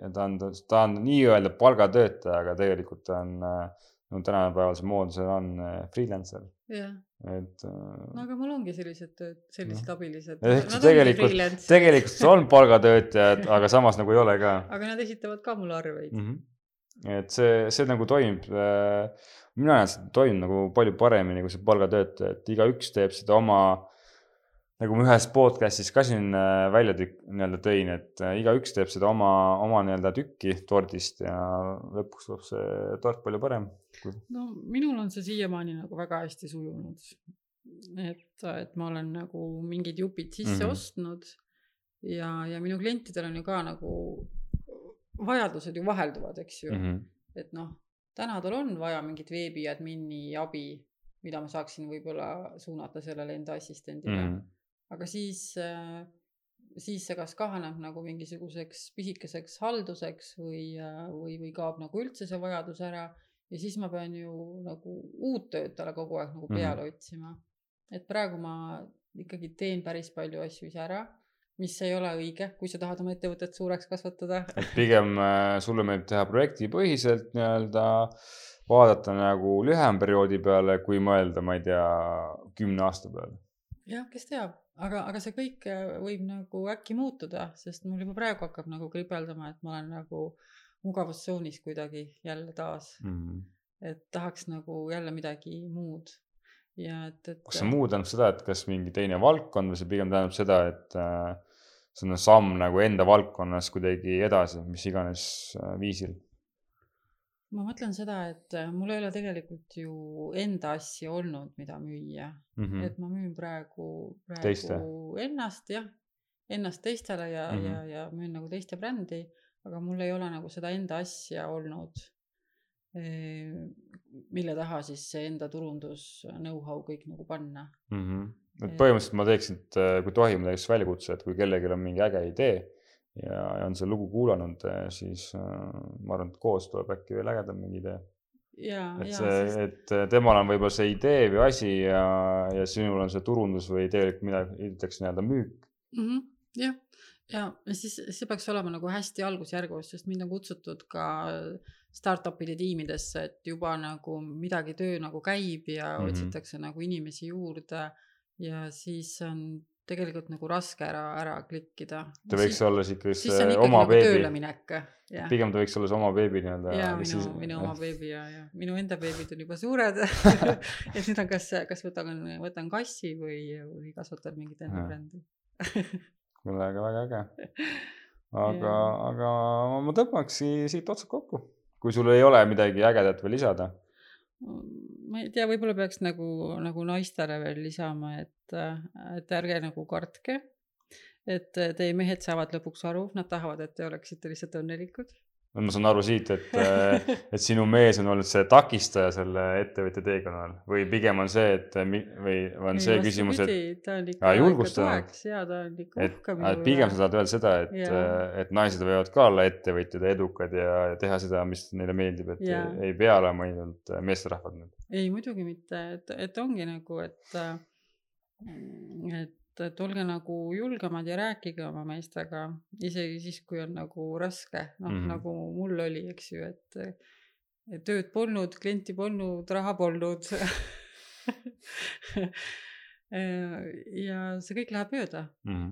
[SPEAKER 1] ja ta on, ta on nii-öelda palgatöötaja, aga tegelikult ta on äh, no tänapäeval see moodusel on äh, freelancer.
[SPEAKER 2] et. Äh, no aga mul ongi sellised tööd, sellised no. abilised.
[SPEAKER 1] ehk siis tegelikult, tegelikult on [laughs] palgatöötajad, aga samas nagu ei ole ka.
[SPEAKER 2] aga nad esitavad ka mulle arveid mm.
[SPEAKER 1] -hmm. et see, see nagu toimib äh,. mina näen, see toimib nagu palju paremini kui see palgatöötaja, et igaüks teeb seda oma nagu ma ühes podcast'is ka siin äh, välja tükk, nii-öelda tõin, et äh, igaüks teeb seda oma, oma nii-öelda tükki tordist ja lõpuks tuleb see tort palju parem.
[SPEAKER 2] no minul on see siiamaani nagu väga hästi sujunud. et, et ma olen nagu mingid jupid sisse mm -hmm. ostnud ja, ja minu klientidel on ju ka nagu vajadused ju vahelduvad, eks ju mm. -hmm. et noh, täna tal on vaja mingit veebiadmini abi, mida ma saaksin võib-olla suunata sellele enda assistendile mm. -hmm aga siis, äh, siis see kas kahaneb nagu mingisuguseks pisikeseks halduseks või, äh, või, või kaob nagu üldse see vajadus ära ja siis ma pean ju nagu uut tööd talle kogu aeg nagu peale mm -hmm. otsima. et praegu ma ikkagi teen päris palju asju ise ära, mis ei ole õige, kui sa tahad oma ettevõtet suureks kasvatada. [laughs]
[SPEAKER 1] et pigem äh, sulle meeldib teha projektipõhiselt nii-öelda, vaadata nagu lühem perioodi peale, kui mõelda, ma ei tea, kümne aasta peale.
[SPEAKER 2] Jah, kes teab aga, aga see kõik äh, võib nagu äkki muutuda, sest mul juba praegu hakkab nagu kribeldama, et ma olen nagu mugavustsoonis kuidagi jälle taas mm. -hmm. et tahaks nagu jälle midagi muud ja et, et.
[SPEAKER 1] kas see muu tähendab seda, et kas mingi teine valdkond või see pigem tähendab seda, et äh, see on samm nagu enda valdkonnas kuidagi edasi, mis iganes äh, viisil?
[SPEAKER 2] Ma mõtlen seda, et äh, mul ei ole tegelikult ju enda asja olnud, mida müüa mm. -hmm. et ma müün praegu, praegu Teiste. ennast jah, ennast teistele ja mm, -hmm. ja, ja müün nagu teiste brändi, aga mul ei ole nagu seda enda asja olnud. mille taha siis see enda turundus know-how kõik nagu panna
[SPEAKER 1] mm. -hmm. et põhimõtteliselt ma teeksin, et äh, kui tohib, ma teeks väljakutse, et kui kellelgi on mingi äge idee ja, ja on seda lugu kuulanud, eh, siis äh, ma arvan, et koos tuleb äkki veel ägedam mingi idee. et see, sest... et eh, temal on võib-olla see idee või asi ja, ja sinul on see turundus või tegelikult midagi, ütleks nii-öelda müük
[SPEAKER 2] mm. -hmm. jah, ja, ja siis see peaks olema nagu hästi algusjärgus, sest mind on kutsutud ka startup'ide tiimidesse, et juba nagu midagi töö nagu käib ja mm -hmm. otsitakse nagu inimesi juurde ja siis on tegelikult nagu raske ära, ära klikkida.
[SPEAKER 1] ta võiks siis, olla siuke oma nagu
[SPEAKER 2] beebi.
[SPEAKER 1] pigem ta võiks olla see oma beebi nii-öelda.
[SPEAKER 2] ja minu siis..., minu oma beebi ja, ja minu enda beebid on juba suured [laughs] ja nüüd on kas, kas võtan, võtan kassi või, või kasvatan mingit enda brändi
[SPEAKER 1] kuule, [laughs] aga väga äge. aga aga ma tõmbaks si- siit otsad kokku, kui sul ei ole midagi ägedat veel lisada.
[SPEAKER 2] Ma ei tea, võib-olla peaks nagu, nagu naistele veel lisama, et, et ärge nagu kartke. et teie mehed saavad lõpuks aru, nad tahavad, et te oleksite lihtsalt õnnelikud.
[SPEAKER 1] ma saan aru siit, et, [laughs] et sinu mees on olnud see takistaja selle ettevõtja teekonnal või pigem on see, et või on see küsimus, et,
[SPEAKER 2] ta on ikka,
[SPEAKER 1] julgustanud.
[SPEAKER 2] ja ta on ikka
[SPEAKER 1] et,
[SPEAKER 2] uhke
[SPEAKER 1] et pigem sa tahad öelda seda, et et naised võivad ka olla ettevõtjad ja edukad ja teha seda, mis neile meeldib, et
[SPEAKER 2] Jaa.
[SPEAKER 1] ei, ei pea olema ainult meesterahvad nüüd.
[SPEAKER 2] ei, muidugi mitte, et, et ongi nagu, et, et, et olge nagu julgemad ja rääkige oma meestega, isegi siis, kui on nagu raske, noh mm. -hmm. nagu mul oli, eks ju, et et tööd polnud, klienti polnud, raha polnud. [laughs] ja see kõik läheb mööda
[SPEAKER 1] Mhm.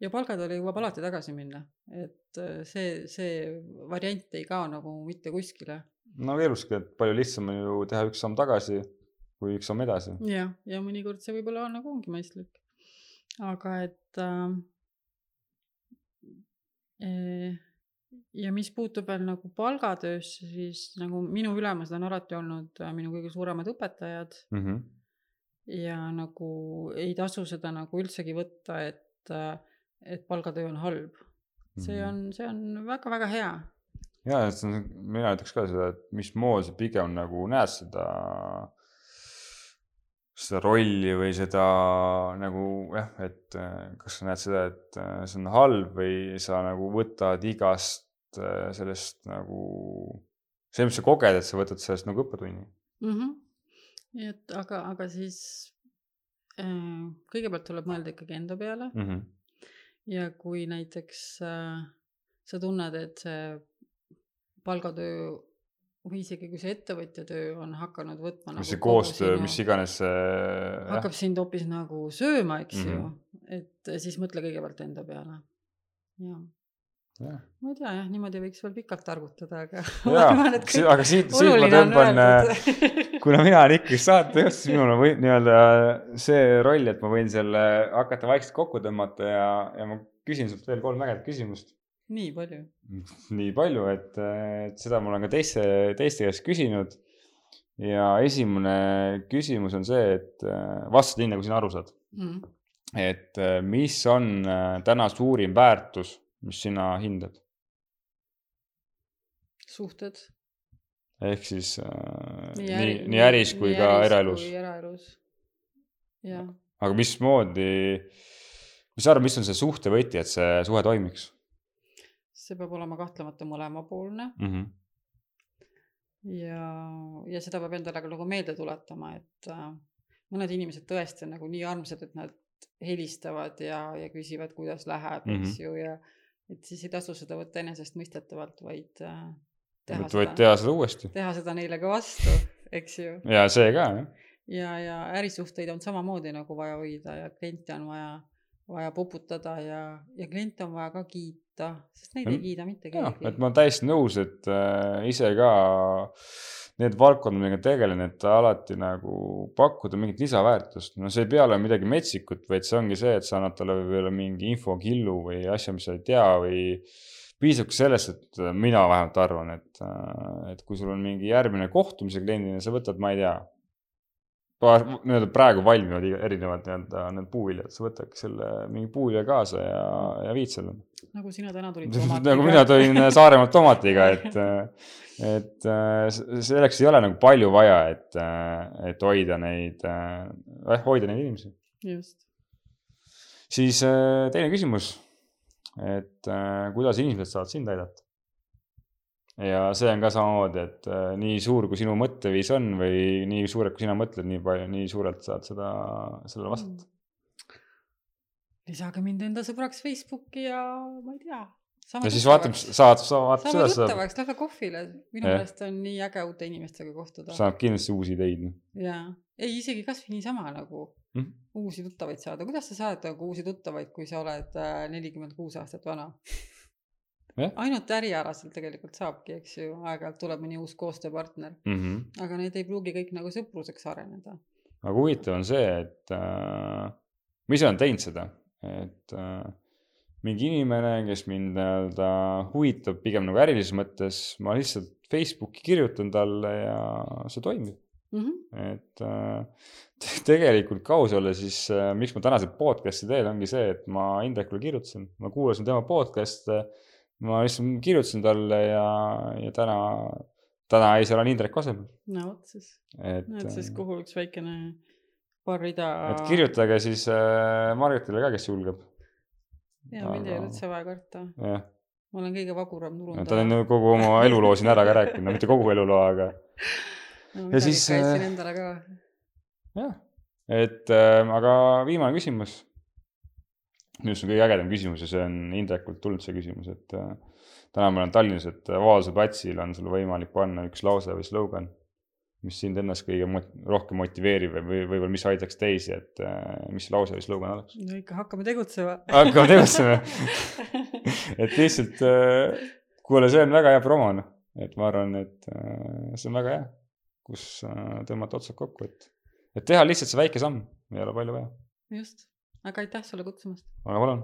[SPEAKER 2] ja palgadele jõuab alati tagasi minna, et see, see variant ei kao nagu mitte kuskile
[SPEAKER 1] no eluski, et palju lihtsam on ju teha üks samm tagasi kui üks samm edasi.
[SPEAKER 2] jah, ja mõnikord see võib-olla nagu ongi mõistlik. aga et äh,. ja mis puutub veel nagu palgatöösse, siis nagu minu ülemused on alati olnud äh, minu kõige suuremad õpetajad
[SPEAKER 1] Mhm.
[SPEAKER 2] ja nagu ei tasu seda nagu üldsegi võtta, et, et palgatöö on halb. see
[SPEAKER 1] Mhm.
[SPEAKER 2] on, see on väga-väga hea.
[SPEAKER 1] ja, et see on, mina ütleks ka seda, et mismoodi sa pigem nagu näed seda, seda rolli või seda nagu jah, et äh, kas sa näed seda, et äh, see on halb või sa nagu võtad igast äh, sellest nagu, see, mis sa koged, et sa võtad sellest nagu õppetunni
[SPEAKER 2] mm. -hmm. et aga, aga siis äh, kõigepealt tuleb mõelda ikkagi enda peale
[SPEAKER 1] mm. -hmm.
[SPEAKER 2] ja kui näiteks äh, sa tunned, et see palgatöö või isegi kui see ettevõtja töö on hakanud võtma
[SPEAKER 1] mis see
[SPEAKER 2] nagu kogu
[SPEAKER 1] koostöö, mis iganes see
[SPEAKER 2] hakkab sind hoopis nagu sööma, eks
[SPEAKER 1] Mhm.
[SPEAKER 2] ju, et siis mõtle kõigepealt enda peale. jah,
[SPEAKER 1] jah
[SPEAKER 2] ma ei tea jah, niimoodi võiks veel pikalt targutada, aga. [laughs]
[SPEAKER 1] aga siit, siit ma tõmban, kuna mina olen ikkagi saatejuht, siis minul on või nii-öelda see roll, et ma võin selle hakata vaikselt kokku tõmmata ja, ja ma küsin sult veel kolm ägedat küsimust.
[SPEAKER 2] Nii palju. [laughs]
[SPEAKER 1] nii palju, et, et seda ma olen ka teiste, teiste käest küsinud. ja esimene küsimus on see, et äh, vasta nii, nagu sina aru saad.
[SPEAKER 2] Mm.
[SPEAKER 1] et äh, mis on äh, täna suurim väärtus, mis sina hindad?
[SPEAKER 2] suhted.
[SPEAKER 1] ehk siis äh, nii, nii äris kui ka eraelus.
[SPEAKER 2] eraelus. jah,
[SPEAKER 1] aga mismoodi, mis sa arvad, mis on see suhte võti, et see suhe toimiks
[SPEAKER 2] see peab olema kahtlemata mõlemapoolne
[SPEAKER 1] mm? -hmm.
[SPEAKER 2] ja, ja seda peab endale ka nagu meelde tuletama, et äh, mõned inimesed tõesti on nagu nii armsad, et nad helistavad ja, ja küsivad, kuidas läheb mm, -hmm. eks
[SPEAKER 1] Mhm.
[SPEAKER 2] ju, ja et siis ei tasu seda võtta enesestmõistetavalt, vaid äh, teha
[SPEAKER 1] et võid
[SPEAKER 2] seda,
[SPEAKER 1] teha seda uuesti.
[SPEAKER 2] teha seda neile ka vastu, eks ju.
[SPEAKER 1] ja see ka jah.
[SPEAKER 2] ja, ja ärisuhteid on samamoodi nagu vaja hoida ja kliente on vaja, vaja poputada ja, ja kliente on vaja ka kiita, sest neid ei kiida mitte keegi
[SPEAKER 1] et ma olen täiesti nõus, et äh, ise ka need valdkonnad, millega tegelen, et alati nagu pakkuda mingit lisaväärtust. no see ei pea olema midagi metsikut, vaid see ongi see, et sa annad talle võib-olla mingi infokillu või asja, mis sa ei tea või piisabki sellest, et äh, mina vähemalt arvan, et, et kui sul on mingi järgmine kohtumise kliendina, sa võtad, ma ei tea, paar nii-öelda praegu valmivad erinevad nii-öelda need puuviljad, sa võtadki selle mingi puuvilja kaasa ja, ja viid selle.
[SPEAKER 2] Nagu sina täna tulid [laughs]
[SPEAKER 1] nagu mina tõin Saaremaalt tomatiga, et, et äh, selleks ei ole nagu palju vaja, et, et hoida neid, hoida neid inimesi.
[SPEAKER 2] just,
[SPEAKER 1] siis äh, teine küsimus, et äh, kuidas inimesed saavad sind aidata? Ja see on ka samamoodi, et äh, nii suur, kui sinu mõtteviis on või nii suurelt, kui sina mõtled, nii palju, nii suurelt saad seda, sellele vastata.
[SPEAKER 2] lisage mind enda sõbraks Facebooki ja ma ei tea.
[SPEAKER 1] ja siis vaatame, saad, sa vaatad
[SPEAKER 2] saame tuttavaks, lähme kohvile, minu meelest on nii äge uute inimestega kohtuda.
[SPEAKER 1] saad kindlasti uusi ideid.
[SPEAKER 2] jaa, ei isegi kasvõi niisama nagu
[SPEAKER 1] Mhm.
[SPEAKER 2] uusi tuttavaid saada, kuidas sa saad nagu uusi tuttavaid, kui sa oled nelikümmend kuus aastat vana [laughs]
[SPEAKER 1] Jah.?
[SPEAKER 2] ainult ärialaselt tegelikult saabki, eks ju, aeg-ajalt tuleb mõni uus koostööpartner,
[SPEAKER 1] Mm -hmm.
[SPEAKER 2] aga need ei pruugi kõik nagu sõpruseks areneda.
[SPEAKER 1] aga huvitav on see, et äh, ma ise olen teinud seda, et äh, mingi inimene, kes mind nii-öelda huvitab pigem nagu ärilises mõttes, ma lihtsalt Facebooki kirjutan talle ja see toimib
[SPEAKER 2] mm. -hmm.
[SPEAKER 1] et äh, tegelikult ka aus olla, siis äh, miks ma tänase podcast'i teen, ongi see, et ma Indrekule kirjutasin, ma kuulasin tema podcast'e. Ma lihtsalt kirjutasin talle ja, ja täna, täna ees olen Indrek asemel.
[SPEAKER 2] no vot siis,
[SPEAKER 1] et,
[SPEAKER 2] näed siis,
[SPEAKER 1] äh,
[SPEAKER 2] kuhu üks väikene paar rida.
[SPEAKER 1] et kirjutage siis äh, Margitile ka, kes julgeb.
[SPEAKER 2] ja mind ei ole üldse vaja karta, ma olen kõige vaguram
[SPEAKER 1] ta on
[SPEAKER 2] turundaja.
[SPEAKER 1] kogu oma eluloo siin ära ka rääkinud, no mitte kogu eluloo, aga [laughs] ja siis,
[SPEAKER 2] kaitsin
[SPEAKER 1] äh,
[SPEAKER 2] endale ka.
[SPEAKER 1] jah, et äh, aga viimane küsimus. Minu arust on kõige ägedam küsimus ja see on Indrekult tulnud see küsimus, et äh, täna ma olen Tallinnas, et äh, Vabaduse platsil on sul võimalik panna üks lause või slogan, mis sind ennast kõige mot rohkem motiveerib või, või võib-olla mis aitaks teisi, et äh, mis lause või slogan oleks?
[SPEAKER 2] no ikka hakkame tegutsema.
[SPEAKER 1] hakkame tegutsema [laughs] et lihtsalt kuule, see on väga hea promo, noh, et ma arvan, et see on väga hea, kus tõmmata otsad kokku, et, et teha lihtsalt see väike samm, ei ole palju vaja,
[SPEAKER 2] just, aga aitäh sulle kutsumast.
[SPEAKER 1] aga palun